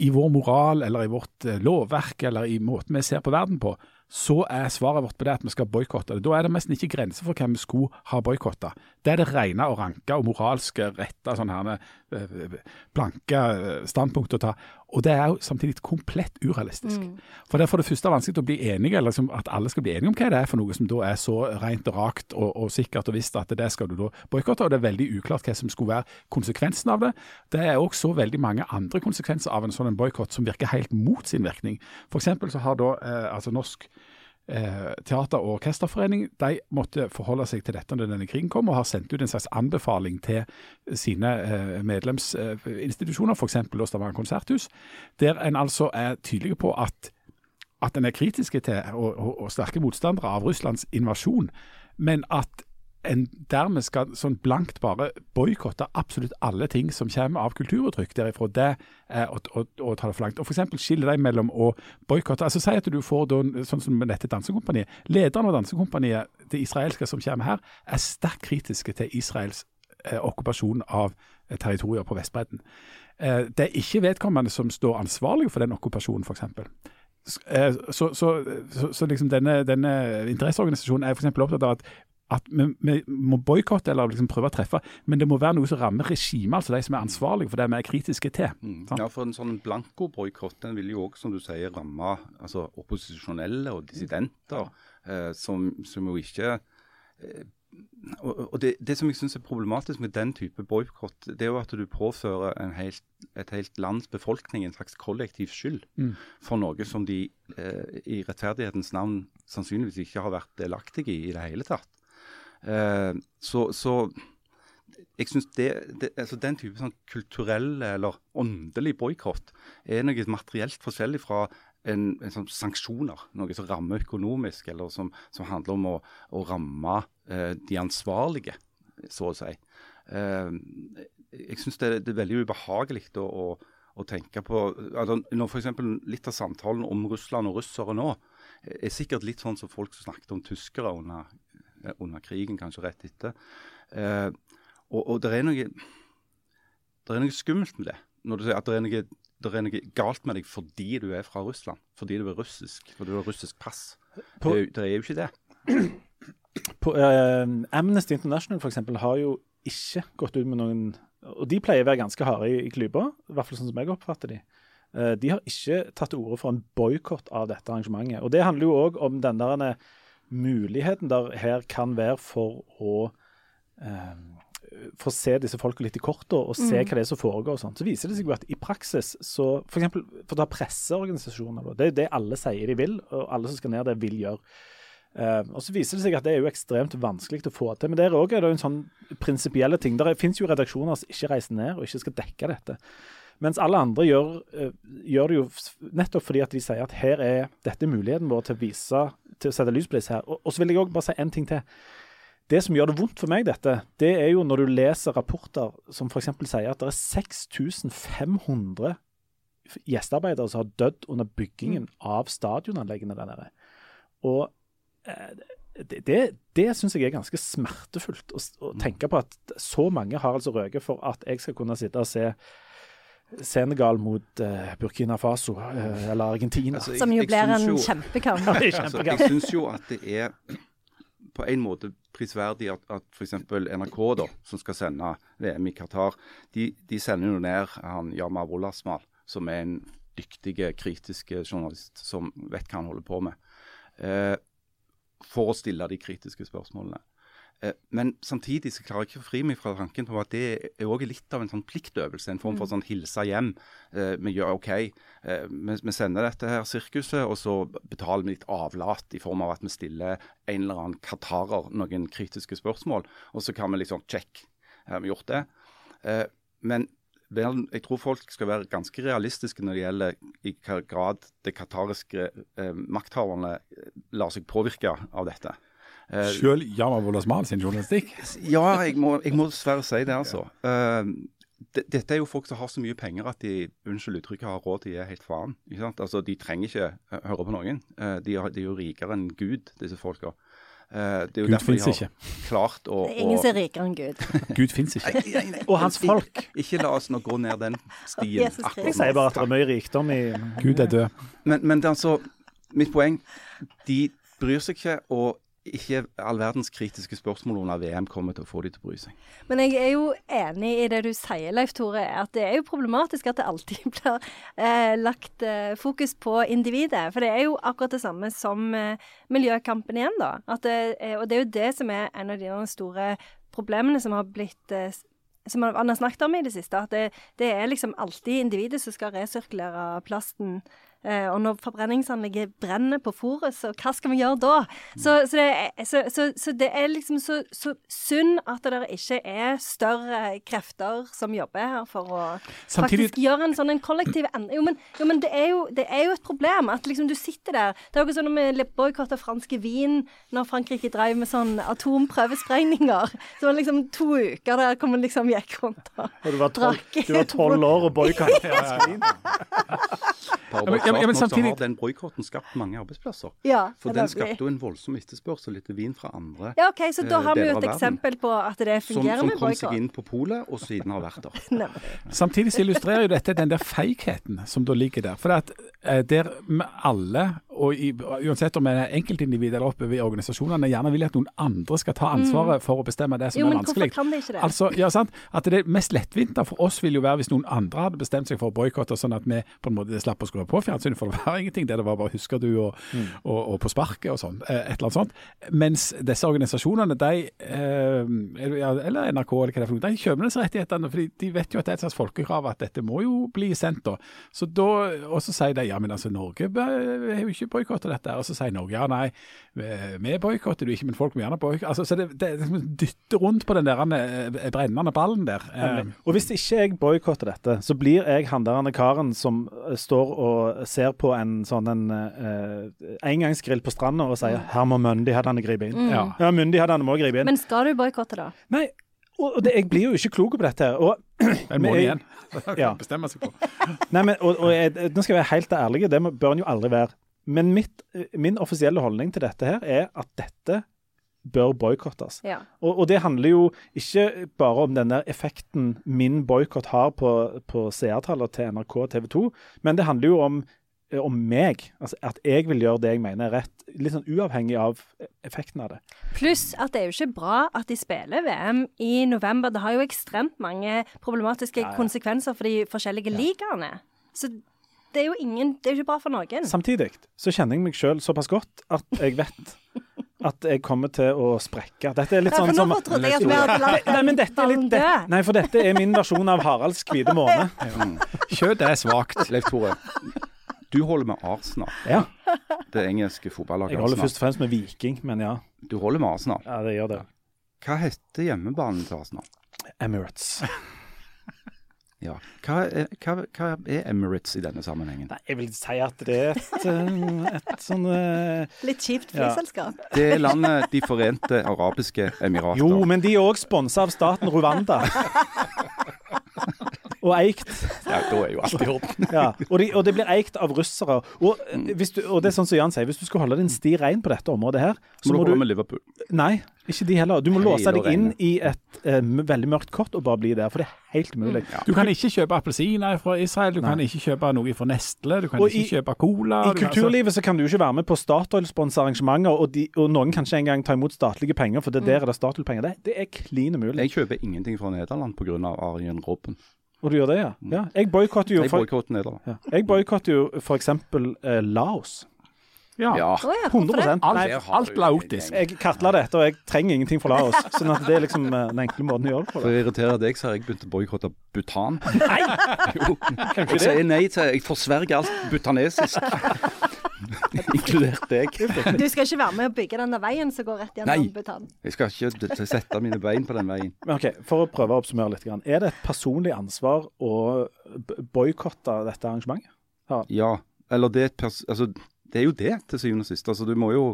S4: i vår moral eller i vårt eh, lovverk eller i måten vi ser på verden på, så er svaret vårt på det at vi skal boikotte det. Da er det nesten ikke grenser for hvem vi skulle ha boikotta. Det er det rene og ranke og moralske, rette, sånn her, eh, blanke eh, standpunkt å ta. Og det er jo samtidig komplett urealistisk. Mm. For det er for det første vanskelig å bli enige, eller liksom at alle skal bli enige om hva det er for noe som da er så rent og rakt og, og sikkert og visst at det skal du da boikotte. Og det er veldig uklart hva som skulle være konsekvensen av det. Det er også veldig mange andre konsekvenser av en sånn boikott som virker helt mot sin virkning. For så har da eh, altså Norsk eh, teater- og orkesterforening de måtte forholde seg til dette når denne krigen kom, og har sendt ut en slags anbefaling til sine eh, medlemsinstitusjoner, f.eks. Stavanger konserthus, der en altså er tydelig på at at en er kritiske til og, og, og sterke motstandere av Russlands invasjon, men at en dermed skal sånn blankt bare boikotte absolutt alle ting som kommer av kulturuttrykk derifra. Det å, å, å ta det for langt. Og F.eks. skille deg mellom å boikotte altså Si at du får da, sånn som dette dansekompaniet. Lederen av dansekompaniet, det israelske som kommer her, er sterkt kritiske til Israels eh, okkupasjon av eh, territorier på Vestbredden. Eh, det er ikke vedkommende som står ansvarlig for den okkupasjonen, f.eks. Eh, så, så, så, så, liksom denne, denne interesseorganisasjonen er for opptatt av at at vi, vi må boikotte eller liksom prøve å treffe, men det må være noe som rammer regimet, altså de som er ansvarlige for det vi er kritiske til.
S1: Mm. Ja, for en sånn blanko-boikott vil jo òg, som du sier, ramme altså, opposisjonelle og dissidenter, eh, som, som, jo ikke eh, og det, det, som jeg syns er problematisk med den type boikott, det er jo at du påfører helt, et helt lands befolkning en slags kollektiv skyld mm. for noe som de eh, i rettferdighetens navn sannsynligvis ikke har vært delaktige i i det hele tatt. Eh, så, så, jeg synes det, det, altså Den type sånn kulturell eller åndelig boikott er noe materielt forskjellig fra en, en sånn sanksjoner. Noe som rammer økonomisk, eller som, som handler om å, å ramme eh, de ansvarlige, så å si. Eh, jeg syns det, det, er veldig ubehagelig å, å, å tenke på altså Når litt av samtalen om Russland og russere nå er sikkert litt sånn som folk som snakket om tyskere under under krigen, kanskje rett etter. Eh, og, og det er noe det er noe skummelt med det. Når du sier at det er, noe, det er noe galt med deg fordi du er fra Russland. Fordi du er russisk. Fordi du har russisk pass. På, det, det, er jo ikke det.
S3: På, eh, Amnesty International f.eks. har jo ikke gått ut med noen Og de pleier å være ganske harde i, i klypa, i hvert fall sånn som jeg oppfatter de. Uh, de har ikke tatt til orde for en boikott av dette arrangementet. Og Det handler jo òg om den der muligheten der her kan være for å eh, for å se disse folka litt i korta og se mm. hva det er som foregår. og sånt. Så viser det seg jo at i praksis så For eksempel, for å ta presseorganisasjoner. Det er jo det alle sier de vil, og alle som skal ned der, vil gjøre. Uh, og så viser det seg at det er jo ekstremt vanskelig å få til. Men der òg er det jo en sånn prinsipielle ting. Der finnes jo redaksjoner som ikke reiser ned og ikke skal dekke dette. Mens alle andre gjør, uh, gjør, det jo nettopp fordi at de sier at her er dette muligheten vår til å vise, til å sette lys på disse her. Og, og så vil jeg òg bare si en ting til. Det som gjør det vondt for meg, dette, det er jo når du leser rapporter som f.eks. sier at det er 6500 gjestearbeidere som har dødd under byggingen mm. av stadionanleggene der nede. Og eh, det, det, det syns jeg er ganske smertefullt å, å, mm. tenke på at så mange har altså røket for at jeg skal kunne sitte og se Senegal mot uh, Burkina Faso uh, eller Argentina. Altså,
S2: jeg, Som jo blir en kjempekamp.
S1: altså, jeg syns jo at det er på en måte prisverdig at, at f.eks. NRK, da, som skal sende VM i Qatar, de, de sender jo ned han Yama Wolasmal, som er en dyktig, kritisk journalist som vet hva han holder på med, eh, for å stille de kritiske spørsmålene. Eh, men samtidig så klarer jeg ikke å fri meg fra tanken på at det er også litt av en sånn pliktøvelse. En form for mm. sånn hilse hjem. Eh, vi gjør OK, eh, vi, sender dette her sirkuset, og så betaler vi litt avlat i form av at vi stiller en eller annen qatarer noen kritiske spørsmål. Og så kan vi liksom check, har vi gjort det? Men jeg tror folk skal være ganske realistiske når det gjelder i hvilken grad det qatariske makthaverne lar seg påvirke av dette.
S4: Uh, Selv Yama Wolasmal sin journalistikk?
S1: Ja, jeg må, jeg må dessverre si det, altså. Uh, dette er jo folk som har så mye penger at de unnskyld uttrykket, har råd til å gi helt faen. Ikke sant? Altså, De trenger ikke uh, høre på noen. Uh, de, er, de, er jo rikere enn Gud, disse folka.
S4: Uh, det er jo Gud fins de ikke.
S1: Klart å,
S2: det er ingen som er rikere enn Gud.
S4: Gud fins ikke.
S3: og hans folk.
S1: Ikke, la oss nå gå ned den stien.
S3: Jeg sier bare at det er mye rikdom i
S4: Gud er død.
S1: Men, men det er altså, mitt poeng de bryr seg ikke, og ikke all verdens kritiske spørsmål under VM kommer til å få de til å bry seg.
S2: Men jeg er jo enig i det du sier, Leif Tore, at det er jo problematisk at det alltid blir eh, lagt eh, fokus på individet. For det er jo akkurat det samme som eh, miljøkampen igjen, da. Det, eh, og det er jo det som er en av de store problemene som har blitt eh, som man har snakket om i det siste, at det, det er liksom alltid individet som skal resirkulere plasten. Eh, og når forbrenningsanlegget brenner på fôret, så hva skal vi gjøre da? Så, så, det, er, så, så, så det, er liksom så, synd at det ikke er større krefter som jobber her for å Samtidig... faktisk gjøre en sånn en kollektiv endring. Jo, men, jo, men det, er jo, det, er jo, et problem at liksom du sitter der. Det er jo ikke sånn med vi av franske vin når Frankrike drev med sånn atomprøvesprengninger. Så var det liksom to uker der hvor vi liksom gikk rundt og,
S3: drakk. Du var tolv år og boikotta fransk vin.
S1: Ja, men, samtidig... så har den boikotten skapt mange arbeidsplasser.
S2: Ja,
S1: For den skapte jo en voldsom etterspørsel etter vin fra andre
S2: Ja, ok, Så da eh, har vi jo et eksempel på at det fungerer
S1: som,
S2: med boikott.
S1: Som kom seg inn på polet, og siden har vært der.
S4: samtidig så illustrerer jo dette den der feigheten som da ligger der. For at eh, der alle og i, uansett om en er enkeltindivid eller oppe ved organisasjonene, gjerne vil at noen andre skal ta ansvaret mm. for å bestemme det som
S2: jo,
S4: er vanskelig.
S2: Jo, men hvorfor kan de ikke det?
S4: Altså, ja, sant? At Det mest lettvinte for oss vil jo være hvis noen andre hadde bestemt seg for å boikotte, sånn at vi på en måte slapp å skru på fjernsynet, for det var ingenting. Det, det var bare 'husker du' og, mm. og, og, på sparket og sånn. Eh, et eller annet sånt. Mens disse organisasjonene, de, eh, eller NRK eller hva det er for noe, de kjøper disse rettighetene, for de vet jo at det er et slags folkekrav at dette må jo bli sendt. da. Så da, Og så sier de ja, men altså Norge er jo ikke boikotta dette. og så sier Norge ja, nei, vi boikotter du ikke, men folk må gjerne boikotte. Altså, så det, det, det, dytter rundt på den der eh, brennende ballen der.
S3: Um, og hvis ikke jeg boikotter dette, så blir jeg han der karen som eh, står og ser på en sånn en uh, engangsgrill på stranda og sier her må myndighetene gripe inn. Mm. Ja, ja myndighetene må gripe inn.
S2: Men skal du boikotte, da?
S3: Nei, og det, jeg blir jo ikke klok på dette. Og,
S4: en måned igjen. det ja. Bestemme seg på.
S3: Nei, men, og, og jeg, nå skal jeg være helt ærlig, det bør en jo aldri være. Men mitt, min offisielle holdning til dette her er at dette bør boikottes.
S2: Ja.
S3: Og, og, det handler jo ikke bare om denne effekten min boikott har på, på seertallene til NRK og TV 2, men det handler jo om, om meg. Altså at jeg vil gjøre det jeg mener er rett, litt sånn uavhengig av effekten av det.
S2: Pluss at det er jo ikke bra at de spiller VM i november. Det har jo ekstremt mange problematiske ja, ja. konsekvenser for de forskjellige ligaene. Så det er jo ingen, det er jo ikke bra for noen.
S3: Samtidig så kjenner jeg meg sjøl såpass godt at jeg vet at jeg kommer til å sprekke. Dette er litt sånn som
S2: Nei, men
S3: dette er litt det, Nei, for dette er min versjon av Haralds hvite måne.
S4: Kjøtt er svakt.
S1: Leif Tore, du holder med Arsenal.
S3: Ja.
S1: Det engelske fotballaget
S3: Jeg holder først og fremst med Viking, men ja.
S1: Du holder med Arsenal?
S3: Ja, det gjør det.
S1: Hva heter hjemmebanen til Arsenal?
S3: Emirates.
S1: Ja. Hva er, hva, hva er, Emirates i denne sammenhengen?
S3: Nei, jeg vil si at det er et, eh, et sånn uh,
S2: Litt kjipt flyselskap. Ja.
S1: Det er landet De forente arabiske emirater.
S3: Jo, men de er òg sponsa av staten Rwanda. og eikt.
S1: Ja, da er jo alt i orden.
S3: ja, og, de, og, det blir eikt av russere. Og, mm. du, og, det er sånn som Jan sier, hvis du skal holde din sti rein på dette området her
S1: så må, må du holde med Liverpool.
S3: Nei, ikke de heller. Du må låse deg inn i et uh, veldig mørkt kort og bare bli der, for det er helt mulig.
S4: Ja. Du kan ikke kjøpe appelsiner fra Israel, du Nei. kan ikke kjøpe noe fra Nestle, du kan og ikke i, kjøpe cola.
S3: I kulturlivet så kan du ikke være med på Statoil-sponsa arrangementer, og, de, og, noen kan ikke engang ta imot statlige penger, for det mm. der er det Statoil-penger. Det, det, er klin umulig.
S1: Jeg kjøper ingenting fra Nederland pga. Arjen Robben.
S3: Og du gjør det, ja? Ja. Jeg boikotter jo,
S1: for, ja.
S3: jeg boykotter jo f.eks. Eh, Laos.
S4: Ja.
S1: ja.
S3: 100%
S4: Alt, alt laotisk.
S3: Jeg kartla dette, og jeg trenger ingenting fra Laos. sånn at det er liksom eh, den enkle måten å gjøre det på.
S1: For å irritere deg, så har jeg begynt å boikotte Bhutan.
S3: Nei!
S1: jo. Jeg sier nei til Jeg forsverger alt butanesisk. Inkludert deg.
S2: Du skal ikke være med å bygge denne veien som går rett gjennom Bhutan?
S1: Nei, jeg skal ikke sette mine bein på den veien.
S3: Men ok, For å prøve å oppsummere litt. Er det et personlig ansvar å boikotte dette arrangementet?
S1: Ja. ja. Eller det er et pers... Altså, det er jo det, til syvende og sist. Altså, du må jo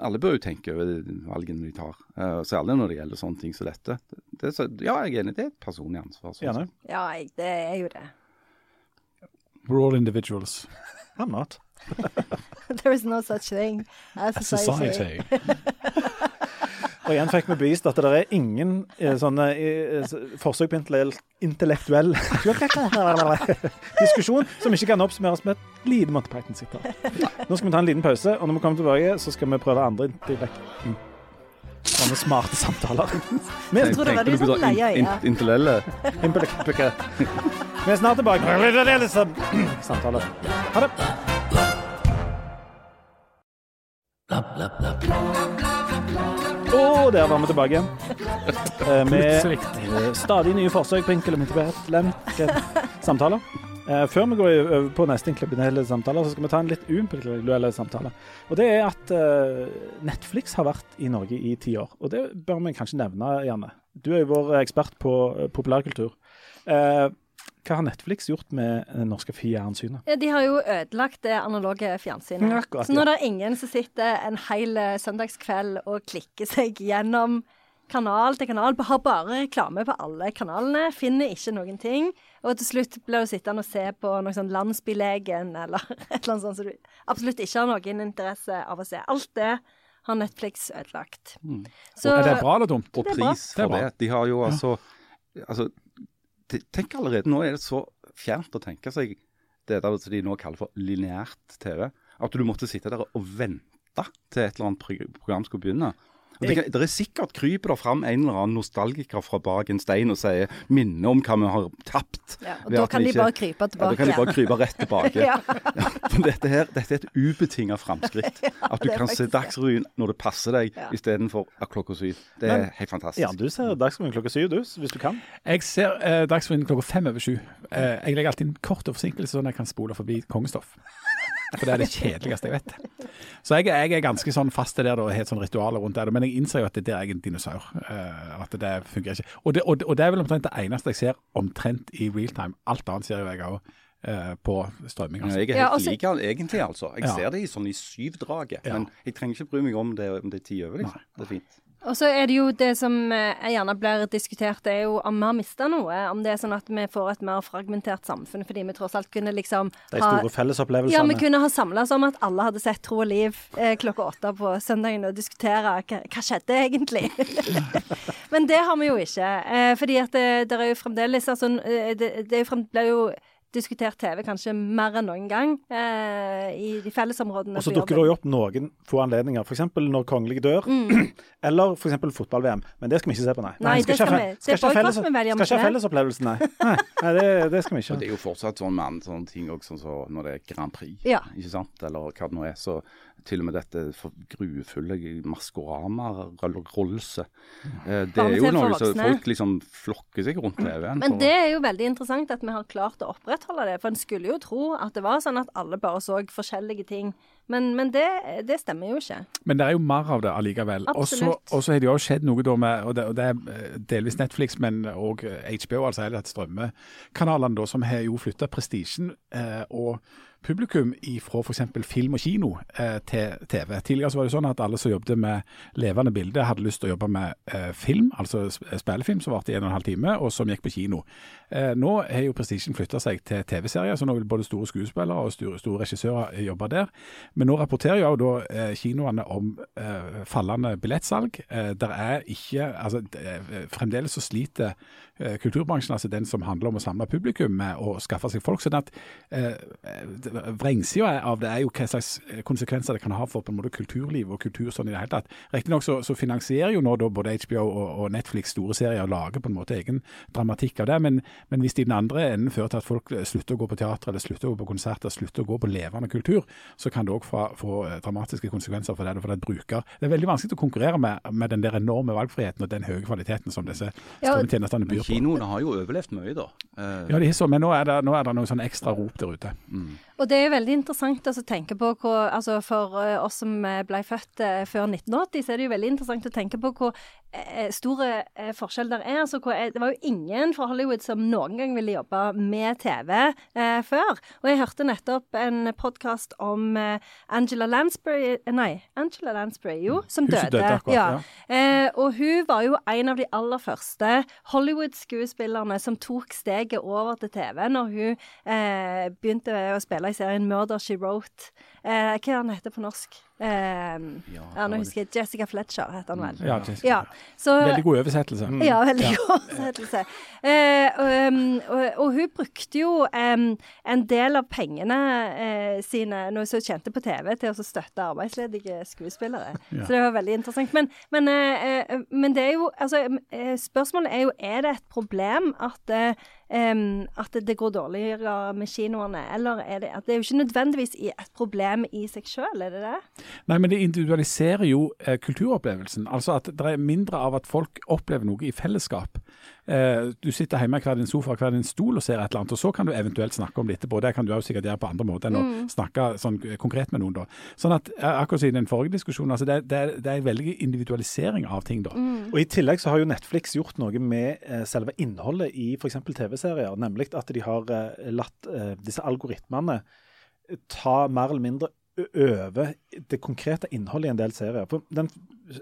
S1: alle bør jo tenke over valgene de tar, uh, særlig når det gjelder sånne ting som dette. Det, så, ja, jeg er enig, det er et personlig ansvar.
S3: Sånn.
S2: Ja, det er jo det.
S4: We're all individuals.
S3: I'm not.
S2: There is no such thing as society. society.
S3: Og igjen fikk vi bevist at det er ingen eh, sånne eh, forsøk på intellektuell diskusjon som ikke kan oppsummeres med et lite Monty Python-sitat. Nå skal vi ta en liten pause, og når vi kommer tilbake, så skal vi prøve andre intellekt... Sånne smarte samtaler. Vi er,
S2: det var
S1: Tenkte
S2: de
S1: du på
S2: som leia,
S1: in-
S2: ja.
S1: in- Intellelle?
S3: vi er snart tilbake. Samtaler. Ha det. Og der var vi tilbake igjen. Eh, Med stadig nye forsøk på intellektuelle samtaler. Eh, Før vi går over på neste intellektuelle samtaler, så skal vi ta en litt uintellektuelle samtale. Og det er at eh, Netflix har vært i Norge i ti år. Og det bør vi kanskje nevne, Janne. Du er jo vår ekspert på eh, populærkultur. Eh, hva har Netflix gjort med det norske fjernsynet?
S2: Ja, de har jo ødelagt det analoge fjernsynet.
S3: Ja, akkurat,
S2: så nå er det ingen som sitter en hel eh, søndagskveld og klikker seg gjennom kanal til kanal. Har bare reklame på alle kanalene. Finner ikke noen ting. Og til slutt blir du sittende og se på noe sånn Landsbylegen eller et eller annet sånt som du absolutt ikke har noen interesse av å se. Alt det har Netflix ødelagt. Så
S4: Er det bra eller dumt?
S1: Og pris
S4: Det
S1: for det. De har jo altså, altså Tenk allerede, nå er det så fjernt å tenke seg det der som de nå kaller for lineært TV. At du måtte sitte der og vente til et eller annet program skulle begynne. Det, kan, det er sikkert kryper det fram en eller annen nostalgiker fra bak en stein og sier minne om hva vi har tapt.
S2: ja, og da kan de
S1: ikke-
S2: bare krype
S1: Ja, da kan de bare krype rett tilbake.
S2: Ja.
S1: ja dette, her, dette er et ubetinget framskritt. At du kan se. Dagsrevyen når det passer deg,
S2: Ja.
S1: istedenfor klokka syv. Det er
S3: Men-
S1: helt fantastisk.
S3: Ja, du ser Dagsrevyen klokka syv, du, hvis du kan.
S4: Jeg ser eh, Dagsrevyen klokka fem over sju. Eh, jeg legger alltid en kort forsinkelse, sånn at jeg kan spole forbi kongestoff. For det er det kjedeligste jeg vet. Så jeg, jeg er ganske sånn fast til det og har et sånn ritualer rundt det. Men jeg innser jo at det der er jeg en dinosaur. eh, at det fungerer ikke. Og det, og, det- og det er vel omtrent det eneste jeg ser omtrent i real time. Alt annet ser jo jeg òg eh, på strømming. Altså.
S1: jeg er
S2: Ja,
S1: helt
S2: altså-
S1: lik han egentlig, altså. Jeg
S4: Ja.
S1: ser det i sånn i syvdraget.
S4: Ja.
S1: Men jeg trenger ikke bry meg om det om det er ti over, liksom. Det er fint.
S2: Og så er det jo det som eh, gjerne blir diskutert, det er jo om vi har mista noe. Om det er sånn at vi får et mer fragmentert samfunn fordi vi tross alt kunne liksom
S3: De
S2: ha
S3: store fellesopplevelsene.
S2: ja, vi kunne ha samla oss om at alle hadde sett Tro og Liv eh, klokka åtte på søndagen og diskutere hva, hva skjedde egentlig. Men det har vi jo ikke. Eh, fordi at det, det er jo fremdeles altså, eh, det, det er jo fremdeles, jo diskutert TV kanskje mer enn noen gang eh, i de fellesområdene.
S3: Og så dukker det jo opp noen få anledninger, f.eks. når kongelige dør, eller f.eks. fotball-VM. Men det skal vi ikke se på, nei.
S2: nei, Nei, det skal det
S3: Skal ikke ha fellesopplevelsen, nei. Nei, nei det, det skal vi
S1: Og
S3: ikke.
S1: det er jo fortsatt sånn med andre sånne ting òg, sånn som når det er Grand Prix,
S2: Ja.
S1: ikke sant? Eller hva det nå er. Så til og med dette grufulle Maskorama-rollse. Eh, det er jo noe som folk liksom flokker seg rundt TV-en.
S2: Men det er jo veldig interessant at vi har klart å opprettholde det. For en skulle jo tro at det var sånn at alle bare så forskjellige ting. Men, men det, det stemmer jo ikke.
S4: Men det er jo mer av det allikevel. Og så-
S2: Absolutt.
S4: Og så har det jo skjedd noe da med, og det, og det er eh, delvis Netflix, men òg HBO, altså hele dette strømmekanalene, da, som har jo flytta prestisjen eh, og publikum fra f.eks. film og kino eh, til TV. Tidligere så var det sånn at alle som jobbet med levende bilder, hadde lyst til å jobbe med eh, film, altså spillefilm som varte i en og en halv time, og som gikk på kino. Eh, nå har jo prestisjen flytta seg til TV-serier, så nå vil både store skuespillere og store, store regissører jobbe der. Men nå rapporterer jo da eh, kinoene om eh, fallende billettsalg. Eh, der er ikke altså det Fremdeles så sliter eh, kulturbransjen, altså den som handler om å samle publikum, og skaffe seg folk. sånn at eh, Vrengsida av det er jo hva slags eh, konsekvenser det kan ha for på en måte kulturliv og kultur sånn i det hele tatt. Riktignok så, så finansierer jo nå da både HBO og, og Netflix store serier og lager på en måte egen dramatikk av det, men, men hvis det i den andre enden fører til at folk eh, slutter å gå på teater eller slutter å gå på konserter, slutter å gå på levende kultur, så kan det òg få, eh, dramatiske konsekvenser for det. For det, bruker. det er veldig vanskelig å konkurrere med, med den der enorme valgfriheten og den høye kvaliteten som disse
S1: strømtjenestene
S4: byr på.
S1: Kinoene har jo overlevd mye, da.
S4: Ja, de så, men nå er det, nå er det noe sånn ekstra rop der ute.
S2: Og det er veldig interessant altså, å tenke på hvor altså For eh, oss som eh, ble født eh, før 1980, så er det jo veldig interessant å tenke på hvor eh, store eh, forskjell der er. Altså, hvor, det var jo ingen fra Hollywood som noen gang ville jobbe med TV eh, før. Og jeg hørte nettopp en podkast om Angela Lansbury Nei, Angela Lansbury, jo, som
S4: Hun
S2: døde.
S4: døde akkurat,
S2: ja.
S4: ja.
S2: Og hun var jo en av de aller første Hollywood-skuespillerne som tok steget over til TV når hun begynte å spille i serien Murder She Wrote. Eh, hva er den heter på norsk? Eh, ja, nå husker jeg Jessica Fletcher heter han vel.
S4: Ja, Jessica.
S2: Ja, så,
S4: Veldig god oversettelse.
S2: ja, veldig god oversettelse. Eh, og, um, og, og hun brukte jo um, en del av pengene eh, sine, når hun så tjente på TV, til å støtte arbeidsledige skuespillere.
S4: Ja.
S2: Så det var veldig interessant. Men, men, eh, eh, men det er jo Altså, spørsmålet er jo er det et problem at eh, em, at det går dårligere med kinoene, eller er det at det er jo ikke nødvendigvis et problem i seg sjøl, er det det?
S4: Nei, men det individualiserer jo eh, kulturopplevelsen. Altså at det er mindre av at folk opplever noe i fellesskap. Eh, du sitter hjemme i hver din sofa hver din stol og ser et eller annet, og så kan du eventuelt snakke om det etterpå. Det kan du også sikkert gjøre på andre måter enn å snakke sånn konkret med noen. da. Sånn at, eh, akkurat siden i den forrige diskusjonen, altså det, det, er, det er en veldig individualisering av ting da.
S3: Og I tillegg så har jo Netflix gjort noe med eh, selve innholdet i f.eks. TV-serier. Nemlig at de har eh, latt eh, disse algoritmene ta mer eller mindre over det konkrete innholdet i en del serier. For den,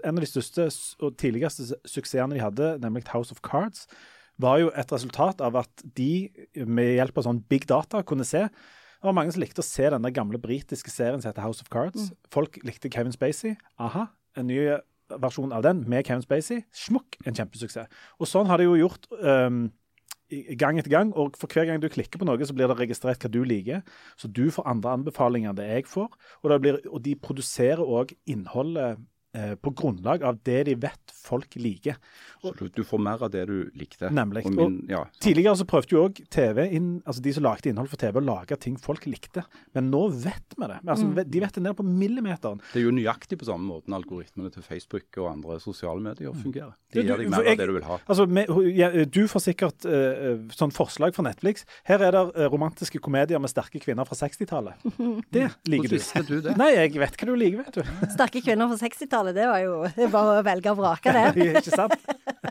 S3: en av de største og tidligste suksessene de hadde, nemlig House of Cards, var jo et resultat av at de med hjelp av sånn big data kunne se det var mange som likte å se den gamle britiske serien som heter House of Cards. Folk likte Kevin Spacey. Aha, en ny versjon av den med Kevin Spacey. Smukk, en kjempesuksess. Og sånn har de jo gjort um, gang etter gang. Og for hver gang du klikker på noe, så blir det registrert hva du liker. Så du får andre anbefalinger enn det jeg får. Og, blir, og de produserer òg innholdet på grunnlag av det de vet folk liker.
S1: Så du, du får mer av det du likte.
S3: Nemlig.
S1: Og min, ja, sant.
S3: Tidligere så prøvde jo òg TV, inn, altså de som lagde innhold for TV, å lage ting folk likte. Men nå vet vi det. Altså, De vet det ned på millimeteren.
S1: Det er jo nøyaktig på samme måten algoritmene til Facebook og andre sosiale medier fungerer. De
S3: gjør
S1: gir deg mer
S3: jeg-
S1: av det du vil ha.
S3: Altså, med, ja, Du får sikkert uh, sånn forslag fra Netflix. Her er det uh, romantiske komedier med sterke kvinner fra 60-tallet. Det liker
S1: Hvordan
S3: du.
S1: visste du det?
S3: Nei, jeg vet hva du liker, vet du.
S2: Sterke kvinner fra 60-tallet, det var jo det bare å velge og vrake, det.
S3: Ikke sant?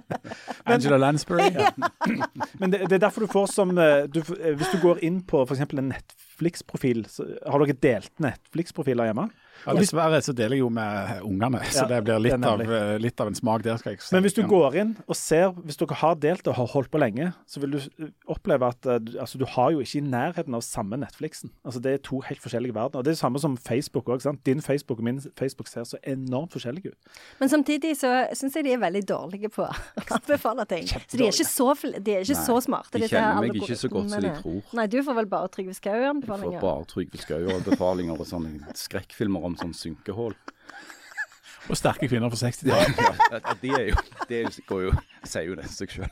S4: Angela Lansbury. Ja.
S3: Men det, det er derfor du får som eh, du, eh, Hvis du går inn på f.eks. en Netflix-profil, har dere delt Netflix-profiler hjemme?
S4: Ja, dessverre så deler jeg jo med ungene, så
S3: Ja,
S4: det blir litt
S3: det
S4: av, eh, litt av en smak der. skal jeg si.
S3: Men hvis du går inn og ser, hvis dere har delt og har holdt på lenge, så vil du eh, oppleve at eh, du- altså, du har jo ikke i nærheten av samme Netflixen. Altså Det er to helt forskjellige verdener. Det er det samme som Facebook òg. Din Facebook og min Facebook ser så enormt forskjellige ut.
S2: Men samtidig så syns jeg de er veldig dårlige på å anbefale ting. Så de er ikke så, de er ikke
S1: Nei,
S2: så smarte.
S1: de kjenner meg ikke så godt som de tror.
S2: Nei, du får vel bare Trygve
S1: Du får
S2: Skau-anbefalinger.
S1: bare Trygve Skau-anbefalinger og sånne skrekkfilmer om sånn synkehull.
S4: Og sterke kvinner fra 60-tallet.
S1: Ja, de er jo, det går jo, sier jo det seg sjøl.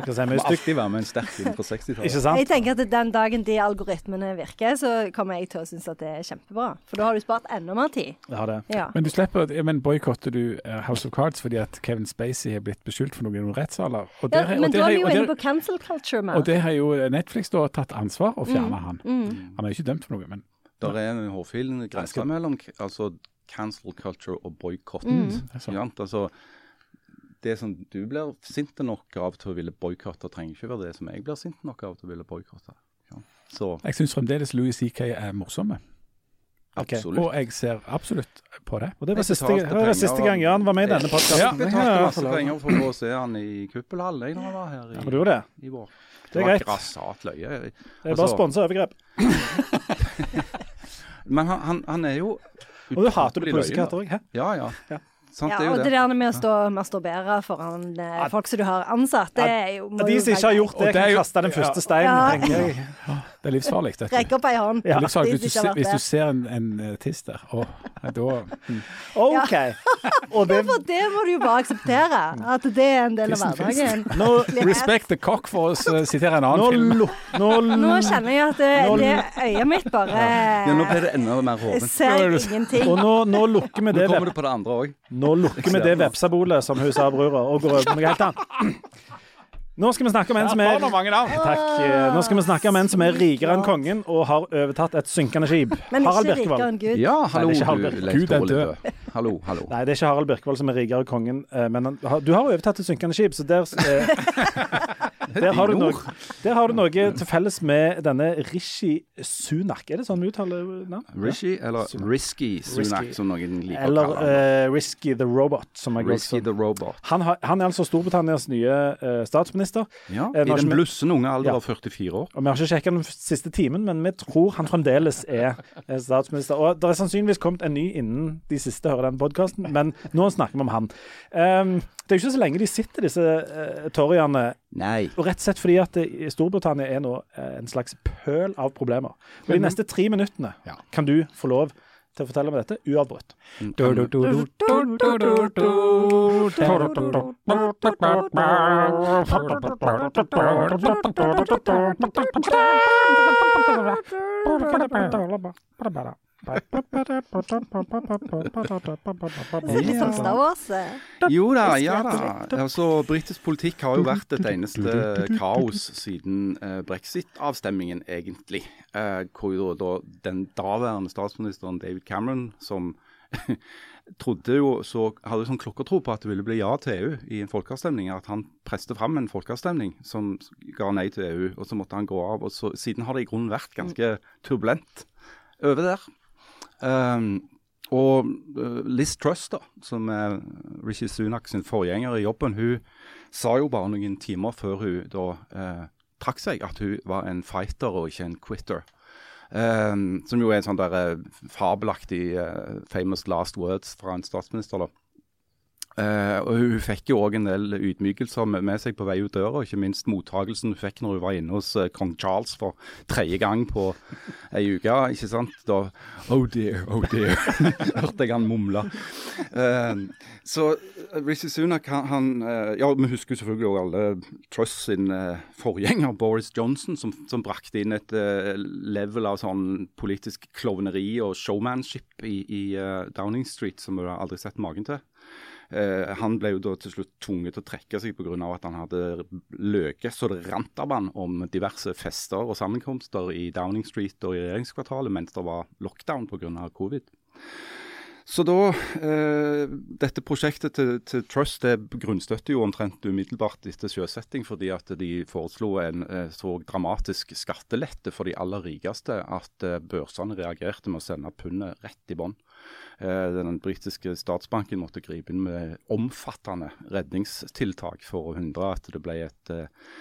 S3: Si,
S1: Må alltid være med en sterk kvinne fra 60-tallet.
S3: ikke sant?
S2: Jeg tenker at den dagen de algoritmene virker, så kommer jeg til å synes at det er kjempebra. For da har du spart enda mer tid.
S3: Ja, det.
S2: Ja.
S4: Men du slipper, men boikotter du eh, House of Cards fordi at Kevin Spacey er blitt beskyldt for noe i noen rettssaler? Og
S2: ja, men
S4: og der
S2: da er vi
S4: jo-
S2: inne på cancel culture Man.
S4: Og det har jo Netflix da tatt ansvar og fjerna han.
S2: Mm.
S4: Han er jo ikke dømt for noe, men
S1: Der er en hårfin grense mellom altså cancel culture og boikott.
S2: Mm.
S4: det er.
S1: Altså, det som du blir sint nok av til å ville boikotte, trenger ikke være det som jeg blir sint nok av til å ville boikotte. Ja.
S4: Jeg syns fremdeles Louis C.K. er morsomme.
S3: Okay.
S1: absolutt.
S4: Og jeg ser absolutt på det.
S3: Og det var siste, det var
S1: penger
S3: siste gang Jan var med i denne
S1: Jeg betalte masse penger for å se han i kuppelhallen når han var her i,
S3: ja, det?
S1: i vår.
S3: Det er
S1: var
S3: greit.
S1: grassat løye.
S3: Det er bare
S1: Altså-
S3: sponsa overgrep.
S1: Men han, han, han er jo
S3: Og du hater
S1: det løyen,
S3: pusekatter òg, hæ?
S1: Ja, ja.
S3: Ja.
S1: Sant,
S2: Ja, og det
S1: det.
S2: der med å stå og masturbere foran eh, folk som du har ansatt, det er jo må
S3: De som ikke har gjort det, kan kaste den første steinen,
S2: Ja.
S3: tenker jeg.
S4: Det er livsfarlig. dette.
S2: Rekk opp ei hånd.
S3: Ja.
S4: Det Hvis, du hvis du ser en, en eh, tiss der, å, da
S3: OK. Og det
S2: For det må du jo bare akseptere. At det er en del av hverdagen.
S3: Nå,
S4: Respect the cock, for å sitere en annen
S3: nå,
S4: film.
S3: luk- nå,
S2: Nå kjenner jeg at det, det øyet mitt bare
S1: Ja, nå blir det enda mer hoven.
S2: ser ingenting.
S3: Og nå, nå lukker vi
S1: Nå kommer du på det andre òg.
S3: nå lukker vi det vepsabolet som hun sa brura, og går over på noe helt annet. Nå skal vi snakke om en som er. Takk. Eh, Nå skal vi snakke om en som er rikere enn kongen og har overtatt et synkende skip.
S2: Men
S3: Harald
S2: ikke rikere
S3: Birkevold.
S2: enn Gud.
S1: Ja, hallo,
S3: det er ikke
S1: du
S4: Gud er død.
S1: Hallo, hallo.
S3: Nei, det er ikke Harald Birkevold som er rikere enn kongen, eh, men han, du har overtatt et synkende skip, så der eh, Der har, du noe, der har du noe til felles med denne Rishi Sunak. Er det sånn vi uttaler navn?
S1: Rishi, eller Risky Sunak,
S3: Risky.
S1: som noen liker
S3: Eller
S1: å kalle ham.
S3: Eller uh, Risky the Robot, som jeg
S1: Risky
S3: også
S1: the Robot.
S3: han, har, han er altså Storbritannias nye uh, statsminister.
S1: Ja,
S3: Eh,
S1: I den blussende unge alder
S3: Ja.
S1: av 44 år.
S3: Og Vi har ikke sjekka den siste timen, men vi tror han fremdeles er eh, statsminister. Og Det er sannsynligvis kommet en ny innen de siste hører den podkasten, men nå snakker vi om han. Um, det er jo ikke så lenge de sitter, disse uh, toryene.
S1: Nei.
S3: Og rett og slett fordi at det, Storbritannia er nå eh, en slags pøl av problemer. Og De neste tre minuttene
S4: Ja.
S3: kan du få lov til å fortelle om dette uavbrutt.
S2: Litt sånn Star Wars. eh.
S1: Jo da, ja da. Altså, Britisk politikk har jo vært et eneste kaos siden eh, brexit-avstemmingen, egentlig. Eh, hvor jo da den daværende statsministeren David Cameron, som trodde jo så, hadde sånn klokkertro på at det ville bli ja til EU i en folkeavstemning, at han preste fram en folkeavstemning som ga nei til EU, og så måtte han gå av. og så, Siden har det i grunnen vært ganske turbulent over der. Um, og uh, Liz Truss, da, som er Rishi Sunak sin forgjenger i jobben, hun sa jo bare noen timer før hun da eh, trakk seg, at hun var en fighter og ikke en quitter. Um, som jo er en sånn der eh, fabelaktig uh, famous last words fra en statsminister, da. Eh, og hun, fikk jo òg en del ydmykelser med, seg på vei ut døra, ikke minst mottagelsen hun fikk når hun var inne hos uh, kong Charles for tredje gang på ei uke. ikke sant? Da Oh dear, oh dear, hørte jeg han mumle. Eh, så Rishi Sunak, han, han Ja, vi husker selvfølgelig også alle Truss sin forgjenger, Boris Johnson, som, som brakte inn et level av sånn politisk klovneri og showmanship i, i Downing Street som vi har aldri sett magen til. Eh, han ble jo da til slutt tvunget til å trekke seg pga. at han hadde løket så det rant av han om diverse fester og sammenkomster i Downing Street og i regjeringskvartalet mens det var lockdown pga. covid. Så da eh, Dette prosjektet til, til Trust det grunnstøtter jo omtrent umiddelbart etter sjøsetting, fordi at de foreslo en eh, så dramatisk skattelette for de aller rikeste at eh, børsene reagerte med å sende pundet rett i bånn. Eh, den britiske statsbanken måtte gripe inn med omfattende redningstiltak for å hindre at det ble et, eh,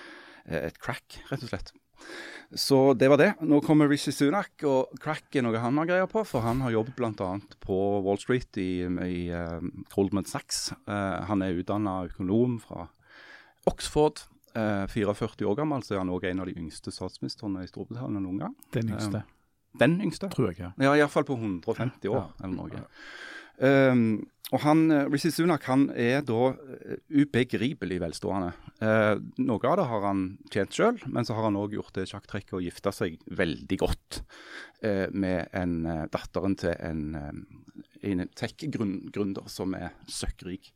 S1: et crack, rett og slett. Så det var det. Nå kommer Rishi Sunak, og crack er noe han har greie på. For han har jobbet bl.a. på Wall Street i, i uh, Goldman Sachs. Uh, han er utdanna økonom fra Oxford. Uh, 44 år gammel, så er han òg en av de yngste statsministrene i Storbritannia noen gang.
S4: Den yngste,
S1: Den yngste?
S4: tror jeg. ja.
S1: Ja, iallfall på 150 år
S4: Ja.
S1: eller noe. Um, og han, eh, Rishi Sunak han er da eh, ubegripelig velstående. Eh, noe av det har han tjent sjøl, men så har han òg gjort det sjakktrekket å gifte seg veldig godt eh, med en, eh, datteren til en, en tech-gründer som er søkkrik.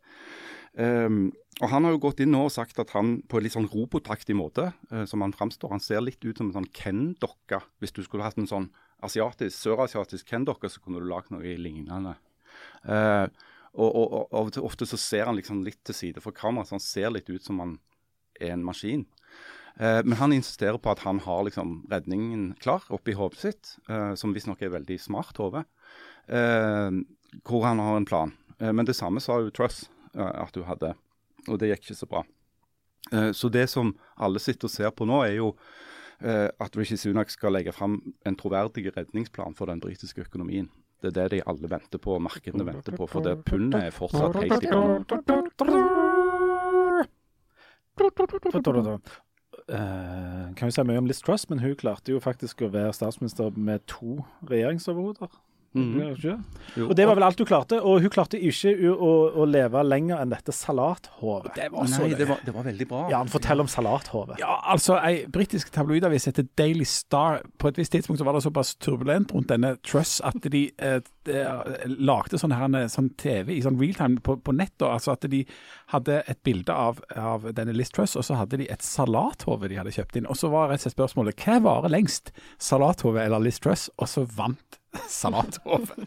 S1: Um, og Han har jo gått inn nå og sagt at han på en litt sånn robotaktig måte, eh, som han framstår Han ser litt ut som en sånn Ken-dokke. Hvis du skulle hatt en sånn asiatisk, sørasiatisk Ken-dokke, så kunne du lagd noe lignende. Eh, og, og, og ofte så ser han liksom litt til side for kamera, så han ser litt ut som han er en maskin. Eh, men han insisterer på at han har liksom redningen klar oppi hodet sitt, eh, som visstnok er veldig smart hode, eh, hvor han har en plan. Eh, men det samme sa jo Truss at hun hadde, og det gikk ikke så bra. Eh, så det som alle sitter og ser på nå, er jo eh, at Rishi Sunak skal legge fram en troverdig redningsplan for den britiske økonomien. Det er det de alle venter på, og markedene venter på, for det pundet er fortsatt helt i bånn.
S3: Uh, kan jo si mye om Liz Truss, men hun klarte jo faktisk å være statsminister med to regjeringsoverhoder.
S1: Jo.
S3: Og det var vel alt hun klarte. Og hun klarte ikke å, å leve lenger enn dette salathovet.
S4: Det var så
S1: Nei, det var, det var veldig bra.
S3: Ja, fortell om salathovet.
S4: Ja, altså, ei britisk tabloidavis heter Daily Star. På et visst tidspunkt så var det såpass turbulent rundt denne Truss at de eh, eh, lagde sånn, her, sånn TV i sånn realtime på, på nett. da, altså At de hadde et bilde av, av denne Liz Truss, og så hadde de et salathove de hadde kjøpt inn. Og så var rett og slett spørsmålet hva varer lengst, salathove eller Liz Truss? Og så vant salathove.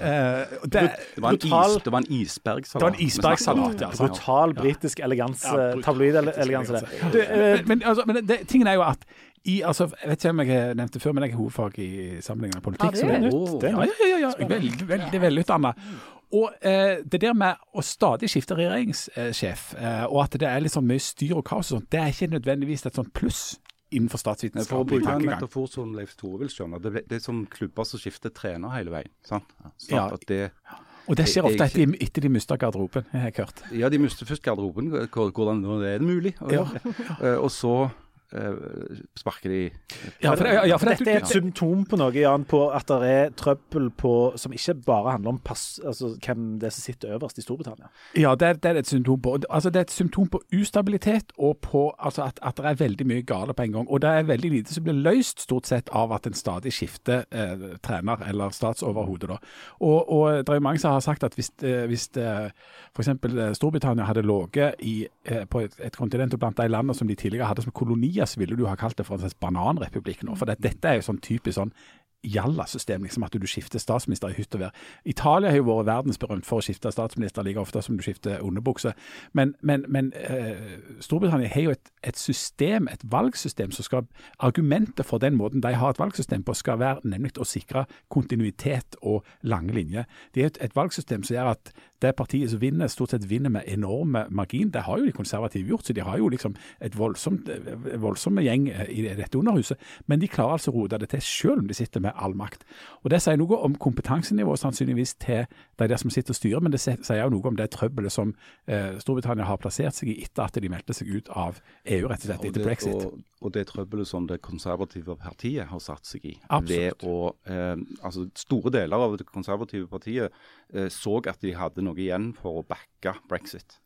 S4: Eh, det,
S1: Det var
S3: Brutal-
S1: is, det var en isbergsalat.
S4: Det var en isbergsalat, ja.
S3: Brutal britisk eleganse, tabloid-eleganse. det. Du, eh,
S4: men, men, altså, men det, tingen er jo at i, altså, jeg vet ikke om jeg nevnte før, men jeg har hovedfag i sammenligning med politikk. Ja,
S2: det?
S4: er
S3: nytt, det er
S4: Ja, ja, ja, ja. Veldig, veldig velutdanna. Og eh, det der med å stadig skifte regjeringssjef, eh, og at det er litt sånn mye styr og kaos og sånt, det er ikke nødvendigvis et sånt pluss innenfor
S1: For å bruke en metafor som Leif Tore vil skjønne, det, det er som klubber som skifter trener hele veien. sant? Sånn
S4: Ja.
S1: det,
S4: Og det skjer ofte etter, etter de mister garderoben, har jeg hørt.
S1: ja, de mister først garderoben, hvordan nå er det mulig Og,
S4: Ja.
S1: Og så sparker de
S4: Ja, for, ja, for
S3: Dette er et symptom på noe, Jan, på at det er trøbbel på, som ikke bare handler om pass, altså, hvem det er som sitter øverst i Storbritannia.
S4: Ja, det, er- det er et symptom på. Altså, det er et symptom på ustabilitet og på altså, at, at det er veldig mye gale på en gang. Og det er veldig lite som blir løst stort sett av at en stadig skifter eh, trener eller statsoverhode. Da. Og, og det er jo mange som har sagt at hvis, eh, hvis eh, f.eks. Storbritannia hadde ligget eh, på et, et kontinent og blant de landene som de tidligere hadde som kolonier, så ville du ha kalt det for en slags bananrepublikk nå. For det, dette er jo sånn typisk sånn jalla-system, liksom at du skifter statsminister i hytt og vær. Italia har jo vært verdensberømt for å skifte statsminister like ofte som du skifter underbukse. Men, men, men eh, Storbritannia har jo et, et system, et valgsystem, som skal Argumentet for den måten de har et valgsystem på, skal være nemlig å sikre kontinuitet og lange linjer. Det er et, et valgsystem som gjør at det partiet som vinner, stort sett vinner med enorme margin. Det har jo de konservative gjort, så de har jo liksom et voldsomt, voldsomme gjeng eh, i dette underhuset. Men de klarer altså å rote det til selv om de sitter med all makt. Og Det sier noe om kompetansenivået sannsynligvis til de der som sitter og styrer, men det sier jo noe om det trøbbelet som eh, Storbritannia har plassert seg i etter at de meldte seg ut av EU, rett og slett, etter brexit.
S1: og, og det trøbbelet som det konservative partiet har satt seg i.
S4: Absolutt.
S1: Ved å, eh, altså Store deler av det konservative partiet eh, så at de hadde noe igjen for å backe brexit.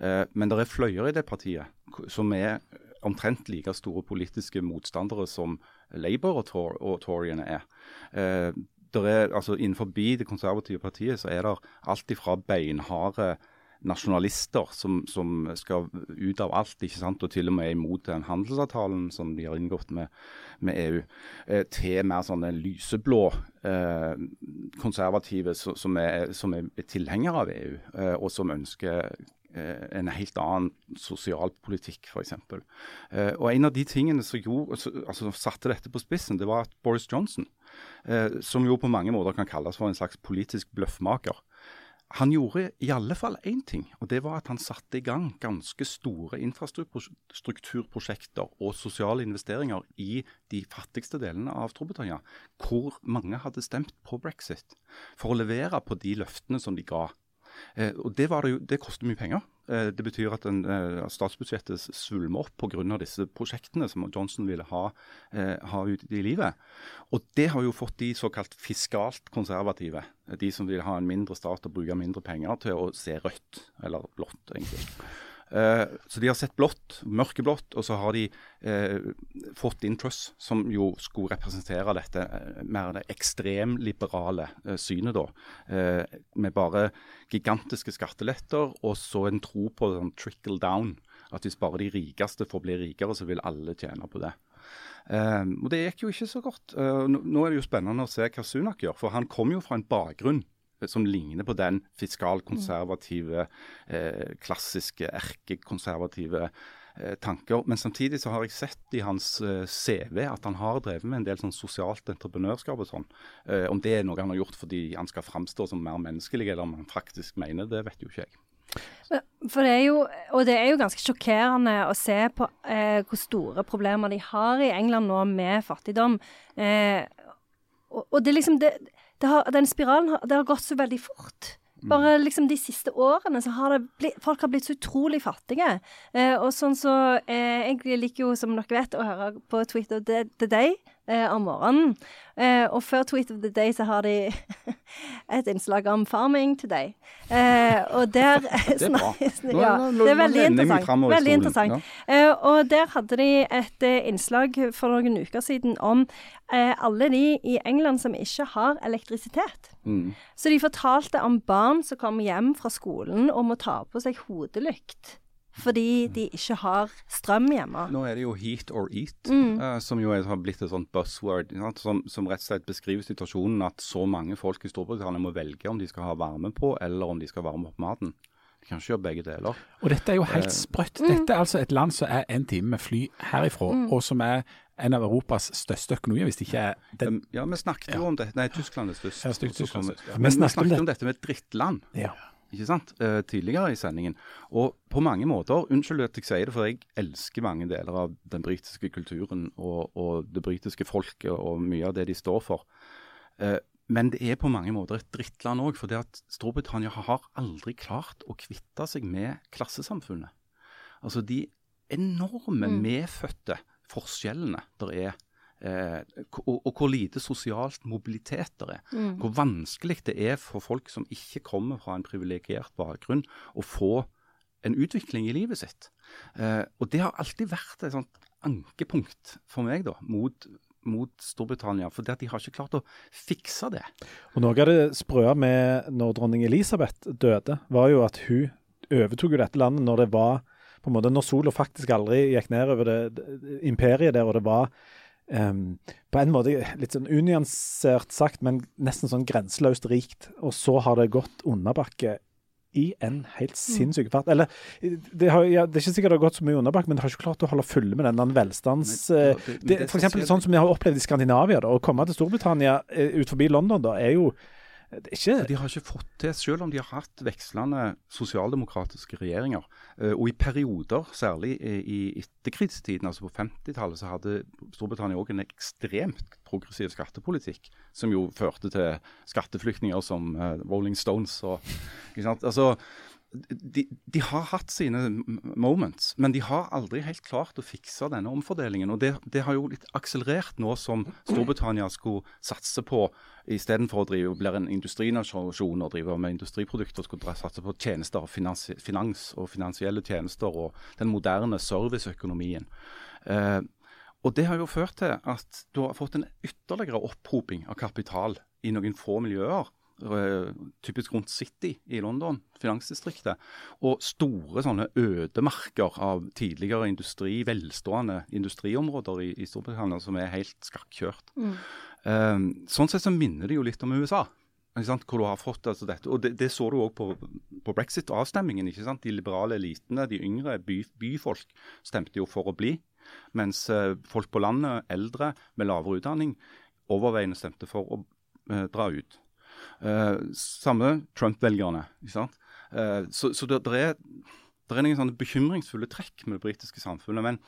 S1: Eh, men det er fløyer i det partiet som er omtrent like store politiske motstandere som Labour og, Tor og Toryene er. Eh, er altså Innenfor det konservative partiet så er det alt ifra beinharde nasjonalister som, som skal ut av alt, ikke sant, og til og med imot den handelsavtalen som de har inngått med, med EU, eh, til mer sånne lyseblå eh, konservative som, som, er, som er tilhengere av EU, eh, og som ønsker eh, en helt annen sosialpolitikk, f.eks. Eh, og en av de tingene som gjorde, så- altså, satte dette på spissen, det var at Boris Johnson, eh, som jo på mange måter kan kalles for en slags politisk bløffmaker, han gjorde i alle fall én ting, og det var at han satte i gang ganske store infrastrukturprosjekter og sosiale investeringer i de fattigste delene av Storbritannia, hvor mange hadde stemt på brexit, for å levere på de løftene som de ga. Eh, og Det, det, det koster mye penger. Eh, det betyr at den, eh, statsbudsjettet svulmer opp pga. disse prosjektene som Johnson ville ha, eh, ha ut i livet. Og det har jo fått de såkalt fiskalt konservative, de som vil ha en mindre stat og bruke mindre penger, til å se rødt, eller blått, egentlig. Eh, så de har sett blått, mørkeblått, og så har de eh, fått inn som jo skulle representere dette eh, mer det ekstremliberale synet, da. Med bare gigantiske skatteletter og så en tro på sånn trickle down. At hvis bare de rikeste får bli rikere, så vil alle tjene på det. Og det gikk jo ikke så godt. Nå er det jo spennende å se hva Sunak gjør, for han kom jo fra en bakgrunn som ligner på den fiskalkonservative, eh, klassiske erkekonservative eh, tanker. Men samtidig så har jeg sett i hans eh, CV at han har drevet med en del sånn sosialt entreprenørskap og sånn. Eh, om det er noe han har gjort fordi han skal framstå som mer menneskelig, eller om han faktisk mener det, vet jo ikke jeg.
S2: For det er jo, og det er jo ganske sjokkerende å se på eh, hvor store problemer de har i England nå med fattigdom. Eh, og, og det liksom det, har, Den spiralen har, har gått så veldig fort. Bare liksom de siste årene så har det blitt, folk har blitt så utrolig fattige. Eh, og sånn så eh, Jeg liker jo, som dere vet, å høre på Twitter the, the Day eh, om morgenen. Eh, og før Tweet of the Day så har de et innslag om Farming Today. Eh, og der
S1: Det er bra.
S2: Ja, det er veldig interessant. Veldig interessant. Eh, og der hadde de et eh, innslag for noen uker siden om eh, alle de i England som ikke har elektrisitet.
S1: Mm.
S2: Så de fortalte om barn som kommer hjem fra skolen og må ta på seg hodelykt fordi de ikke har strøm hjemme.
S1: Nå er det jo heat or eat,
S2: Mm.
S1: uh, som jo er, har blitt et sånt buzzword. sant? Som, som rett og slett beskriver situasjonen at så mange folk i Storbritannia må velge om de skal ha varme på, eller om de skal varme opp maten. De kan ikke gjøre begge deler.
S4: Og dette er jo
S1: Eh,
S4: helt sprøtt. Dette er altså et land som er en time med fly herifra, og som er en av Europas største økonomier, hvis det ikke er den.
S1: Ja, vi snakket jo om det. Nei, Tyskland er størst.
S4: Ja, Tyskland ja.
S3: Vi
S1: vi
S3: snakket om
S1: snakket
S3: det.
S1: om dette med drittland.
S3: Ja.
S1: Ikke sant, Uh, tidligere i sendingen. Og på mange måter, unnskyld at jeg sier det, for jeg elsker mange deler av den britiske kulturen og, og det britiske folket og mye av det de står for. Uh, men det er på mange måter et drittland òg, for det at Storbritannia har aldri klart å kvitte seg med klassesamfunnet. Altså de enorme medfødte forskjellene der er. Eh, og, og hvor lite sosialt mobilitet det er. Hvor vanskelig det er for folk som ikke kommer fra en privilegert bakgrunn, å få en utvikling i livet sitt. Eh, og det har alltid vært et sånt ankepunkt for meg da, mot, mot Storbritannia. For det at de har ikke klart å fikse det.
S3: Og Noe av det sprøe med når dronning Elisabeth døde, var jo at hun overtok jo dette landet når det var på en måte, Når sola faktisk aldri gikk ned over det, det imperiet der, og det var em, på en måte litt sånn unyansert sagt, men nesten sånn grenseløst rikt. Og så har det gått underbakke i en helt sinnssyk fart. Eller det, har, ja, det er ikke sikkert det har gått så mye underbakke, men det har ikke klart å holde fulle med den velstands...
S1: Men-
S3: eh,
S1: det,
S3: det for eksempel sånn som vi har opplevd i Skandinavia. Da, å komme til Storbritannia eh, ut forbi London da, er jo det er ikke
S1: De har ikke fått til, selv om de har hatt vekslende sosialdemokratiske regjeringer. eh, Og i perioder, særlig i i etterkrigstiden, altså på 50-tallet, så hadde Storbritannia òg en ekstremt progressiv skattepolitikk, som jo førte til skatteflyktninger som eh, Rolling Stones og ikke sant? Altså, de, de har hatt sine moments, men de har aldri helt klart å fikse denne omfordelingen. og Det, det har jo litt akselerert nå som Storbritannia skulle satse på, istedenfor å drive bli en industrinasjon og drive med industriprodukter, skulle satse på tjenester, finans, finans og finansielle tjenester og den moderne serviceøkonomien. Eh, og Det har jo ført til at du har fått en ytterligere opphoping av kapital i noen få miljøer. Eh, typisk rundt City i London, finansdistriktet. Og store sånne ødemarker av tidligere industri, velstående industriområder i, i Storbritannia som er helt skakkjørt. Eh, sånn sett så minner det jo litt om USA. Hvor du har fått altså dette, og Det, det så du òg på, på brexit-avstemmingen. De liberale elitene, de yngre by, byfolk, stemte jo for å bli. Mens eh, folk på landet, eldre med lavere utdanning, overveiende stemte for å eh, dra ut. Eh, samme Trump-velgerne. ikke sant? Eh, så så det, er, er noen sånne bekymringsfulle trekk med det britiske samfunnet. Men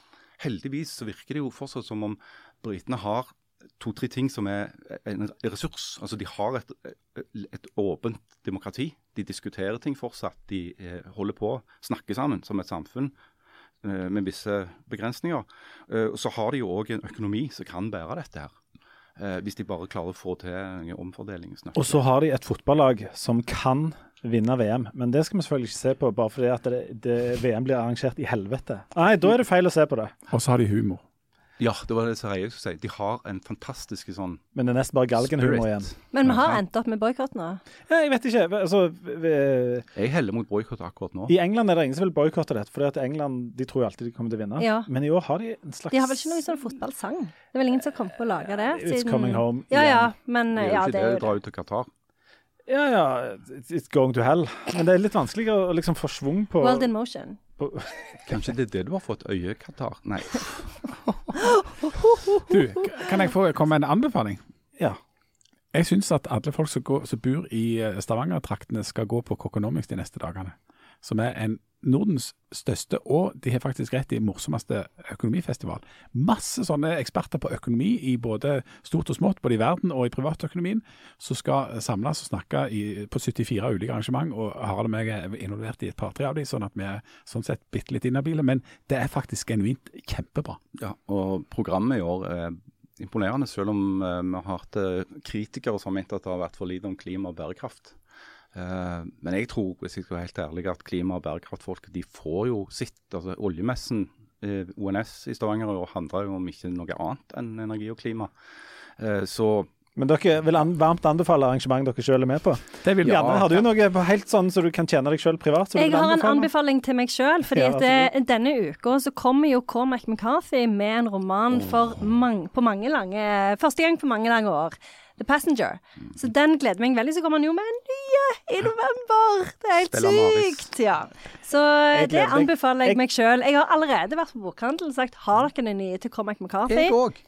S1: heldigvis så virker det jo fortsatt som om britene har to-tre ting som er en ressurs. Altså De har et, et åpent demokrati. De diskuterer ting fortsatt. De eh, holder på, snakker sammen som et samfunn med visse begrensninger. Og så har de jo òg en økonomi som kan bære dette her. Eh, hvis de bare klarer å få til en omfordelingsnøkkel.
S3: Og så har de et fotballag som kan vinne VM, men det skal vi selvfølgelig ikke se på bare fordi at det, det, VM blir arrangert i helvete. Nei, da er det feil å se på det.
S4: Og så har de humor.
S1: Ja, det var det jeg skulle si. De har en fantastisk sånn
S3: Men det er nesten bare galgenhumor igjen.
S2: Men vi har endt opp med boikott nå.
S3: Ja, jeg vet ikke. Altså, vi-
S1: Jeg heller mot boikott akkurat nå.
S3: I England er det ingen som vil boikotte dette, for at England de tror jo alltid de kommer til å vinne.
S2: Ja.
S3: Men i år har de en slags
S2: De har vel ikke noen sånn fotballsang? Det er vel ingen som kommer på å lage det?
S3: It's coming home
S2: Ja ja, men ja,
S1: gjør jo ikke
S2: det
S1: det,
S2: er jo
S1: drar
S2: det.
S1: ut til Qatar.
S3: Ja, ja. It's it's going to hell. Men det er litt vanskeligere å liksom få schwung på,
S2: World in motion.
S3: på
S1: Kanskje det er det du har fått øye, Qatar? Nei.
S4: Du, kan jeg få komme med en anbefaling?
S3: Ja.
S4: Jeg syns at alle folk som, går, som bor i eh, Stavanger-traktene skal gå på Kokonomics de neste dagene. Som er en Nordens største, og de har faktisk rett i morsomste økonomifestival. Masse sånne eksperter på økonomi i både stort og smått, både i verden og i privatøkonomien, som skal samles og snakke i, på 74 ulike arrangement. Og Harald og meg er involvert i et par-tre av de, sånn at vi er sånn sett bitte litt inhabile. Men det er faktisk genuint kjempebra.
S1: Ja, og programmet i år er imponerende, selv om eh, vi har hatt eh, kritikere som har ment at det har vært for lite om klima og bærekraft. Eh, men jeg tror, hvis jeg skal være helt ærlig, at klima- og bærekraftfolket de får jo sitt. altså Oljemessen, eh, ONS i Stavanger, og handler jo om ikke noe annet enn energi og klima. Eh, så
S3: Men dere vil an varmt anbefale arrangement dere selv er med på.
S4: Det vil
S3: Janne, ja. har du noe helt sånn så du kan tjene deg selv privat?
S2: Jeg
S3: vil
S2: har en anbefaling til meg sjøl. Fordi
S3: Ja,
S2: at denne uka så kommer jo Cormac McCarthy med en roman for mange, på mange lange Første gang på mange lange år. The Passenger. Så den gleder meg veldig. Så kommer han jo med en nye i november! Det er helt sykt! Ja. Så eh, det anbefaler
S3: Jeg-
S2: jeg meg sjøl. Jeg har allerede vært på bokhandelen og sagt har dere den nye til Cormac McCarthy?
S1: Jeg òg.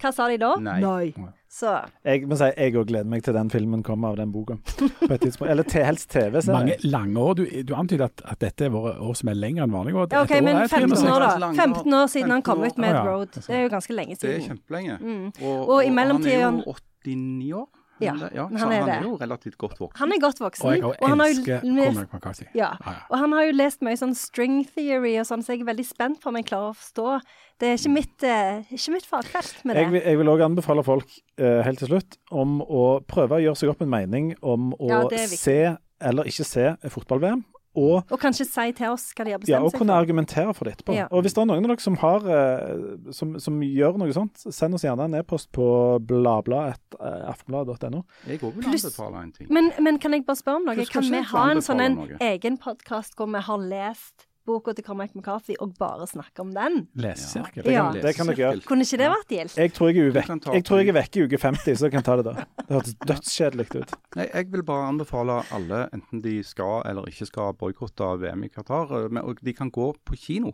S2: Hva sa de da?
S1: Nei.
S2: Så
S3: Jeg må si jeg òg gleder meg til den filmen kommer av den boka. På et. Eller til, helst TV-serie.
S4: Mange lange år. Du, du antyder at, at dette er våre år som er lengre enn vanlige år.
S2: ja, OK, men
S4: er
S2: 15
S4: 360.
S2: år, da. 15 år siden han kom ut med
S4: Ah, ja.
S2: Road. Det er jo ganske lenge siden.
S1: Det er kjempelenge.
S2: Mm.
S1: Og,
S2: Og i
S1: han
S2: mellomtiden-
S1: er jo 89 år.
S2: Ja,
S1: ja
S2: men han er
S1: han er jo relativt godt voksen.
S2: Han er godt voksen.
S4: Og jeg
S2: og han
S4: elsker Cormac McCarthy.
S2: Ja. Og han har jo lest mye sånn string theory og sånn, så jeg er veldig spent på om jeg klarer å forstå. Det er ikke mitt, eh, ikke mitt fagfelt med det.
S3: Jeg vil, jeg vil også anbefale folk eh, helt til slutt om å prøve å gjøre seg opp en mening om å
S2: Ja,
S3: se eller ikke se fotball-VM. Og,
S2: Og kanskje si til oss hva de har bestemt
S3: ja,
S2: bestemt
S3: og kunne
S2: for.
S3: argumentere for det etterpå.
S2: Ja.
S3: Og hvis det er noen av dere som, har, eh, som, som gjør noe sånt, send oss gjerne en e-post på bladblad.aftenblad.no.
S1: Jeg òg vil anbefale en ting.
S2: Men, men kan jeg bare spørre om noe? Kan vi ha en sånn en egen podkast hvor vi har lest boka til Cormac McCarthy og bare snakke om den?
S4: Lesesirkel.
S3: Det kan,
S2: Ja.
S3: det kan dere gjøre.
S2: Kunne ikke det vært gildt?
S3: Jeg tror jeg, er
S1: Du
S3: uvek,
S1: kan ta
S3: jeg tror jeg er vekke i uke 50, så jeg kan ta det da. Det hørtes dødskjedelig ut.
S1: Nei, jeg vil bare anbefale alle, enten de skal eller ikke skal boikotte VM i Qatar, eh, men- og de kan gå på kino,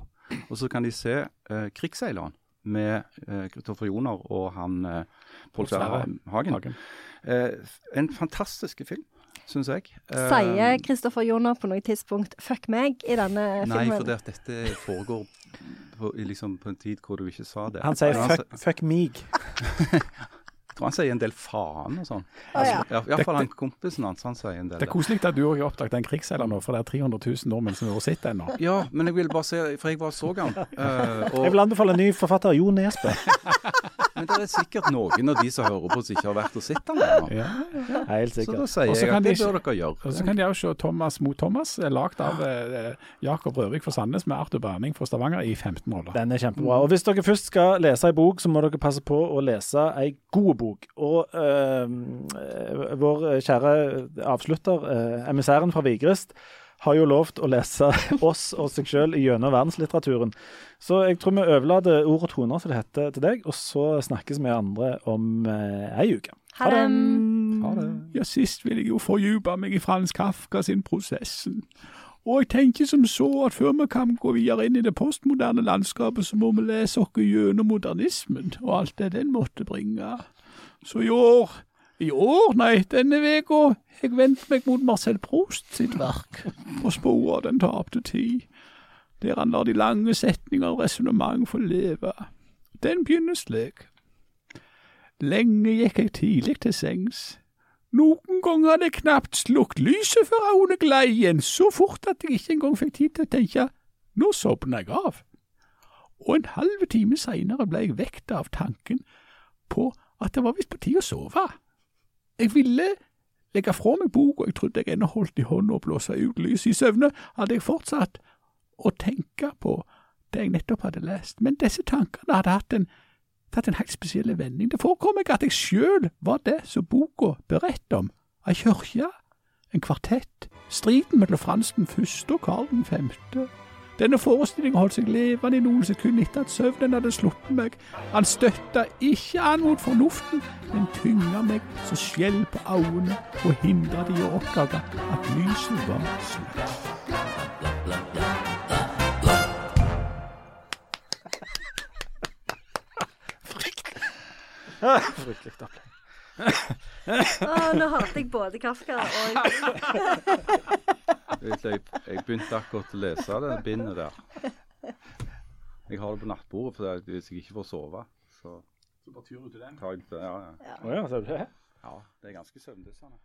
S1: og så kan de se eh, 'Krigsseileren' med eh, Kristoffer Joner og han eh, Pål Sverre Hagen.
S4: Hagen.
S1: Eh, en fantastisk film, syns jeg. Eh,
S2: Sier Kristoffer Joner på noe tidspunkt 'fuck meg' i denne
S1: Nei,
S2: filmen?
S1: for det at dette foregår på, liksom på en tid hvor du ikke sa det.
S3: Han sier fuck, fuck meg.
S1: Jeg tror han sier en del faen og sånn.
S2: Å, ja.
S1: ja. Iallfall han kompisen hans, han sier en del
S4: Det er koselig at du òg har oppdaget en krigsseiler nå, for det er 300 000 nordmenn som har sett den nå.
S1: Ja, men jeg vil bare se, for jeg bare så han. Uh, og,
S3: Jeg vil anbefale en ny forfatter, Jo Nesbø.
S1: Men det er sikkert noen av de som hører på, som ikke har vært og sett den ennå.
S4: Ja.
S3: Helt
S1: Så da sier jeg at det bør dere gjøre.
S4: Og så kan de òg se Thomas mot Thomas, eh, lagd av eh, Jakob Røvik fra Sandnes med Arthur Berning fra Stavanger i 15 roller.
S3: Den er kjempebra. Og hvis dere først skal lese ei bok, så må dere passe på å lese ei god bok. Og eh, eh, vår kjære avslutter, eh, emissæren fra Vigrest, har jo lovt å lese oss og seg sjøl gjennom verdenslitteraturen. Så jeg tror vi overlater ord og toner, som det heter, til deg, og så snakkes vi andre om eh, ei uke.
S2: Ha det.
S1: Ha det.
S4: Ja, sist vil jeg jo fordype meg i Frans Kafka sin 'Prosessen'. Og jeg tenker som så at før vi kan gå videre inn i det postmoderne landskapet, så må vi lese oss gjennom modernismen og alt det den måtte bringe. Så i år I år, nei, denne veka jeg vendte meg mot Marcel Proust sitt verk, På sporet av den tapte tid, der han lar de lange setninger og resonnement få leve. Den begynner slik. Lenge gikk jeg tidlig til sengs. Noen ganger hadde jeg knapt slukt lyset før øynene glei igjen, så fort at jeg ikke engang fikk tid til å tenke nå sovner jeg av. Og en halv time seinere ble jeg vekt av tanken på at det var visst på tide å sove. Jeg ville legge fra meg boka jeg trodde jeg ennå holdt i hånda og blåse ut lyset. I søvne hadde jeg fortsatt å tenke på det jeg nettopp hadde lest, men disse tankene hadde hatt en tatt en helt spesiell vending. Det forekom meg at jeg sjøl var det som boka beretter om. Ei kirke, en kvartett, striden mellom Frans den første og Karl den femte. Denne forestillingen holdt seg levende i noen sekunder etter at søvnen hadde sluppet meg. Han støtta ikke an mot fornuften, men tynga meg så skjell på øynene og hindra de å oppdage at lyset var sløkt.
S3: Fryktelig opplegg.
S2: Å, nå hater jeg både Kafka og
S1: Jeg, jeg begynte akkurat å lese det bindet der. Jeg har det på nattbordet for det, hvis jeg ikke får sove. Så tar jeg det. Ja, ja.
S3: Å ja, så du det?
S1: ja, det er ganske søvndyssende.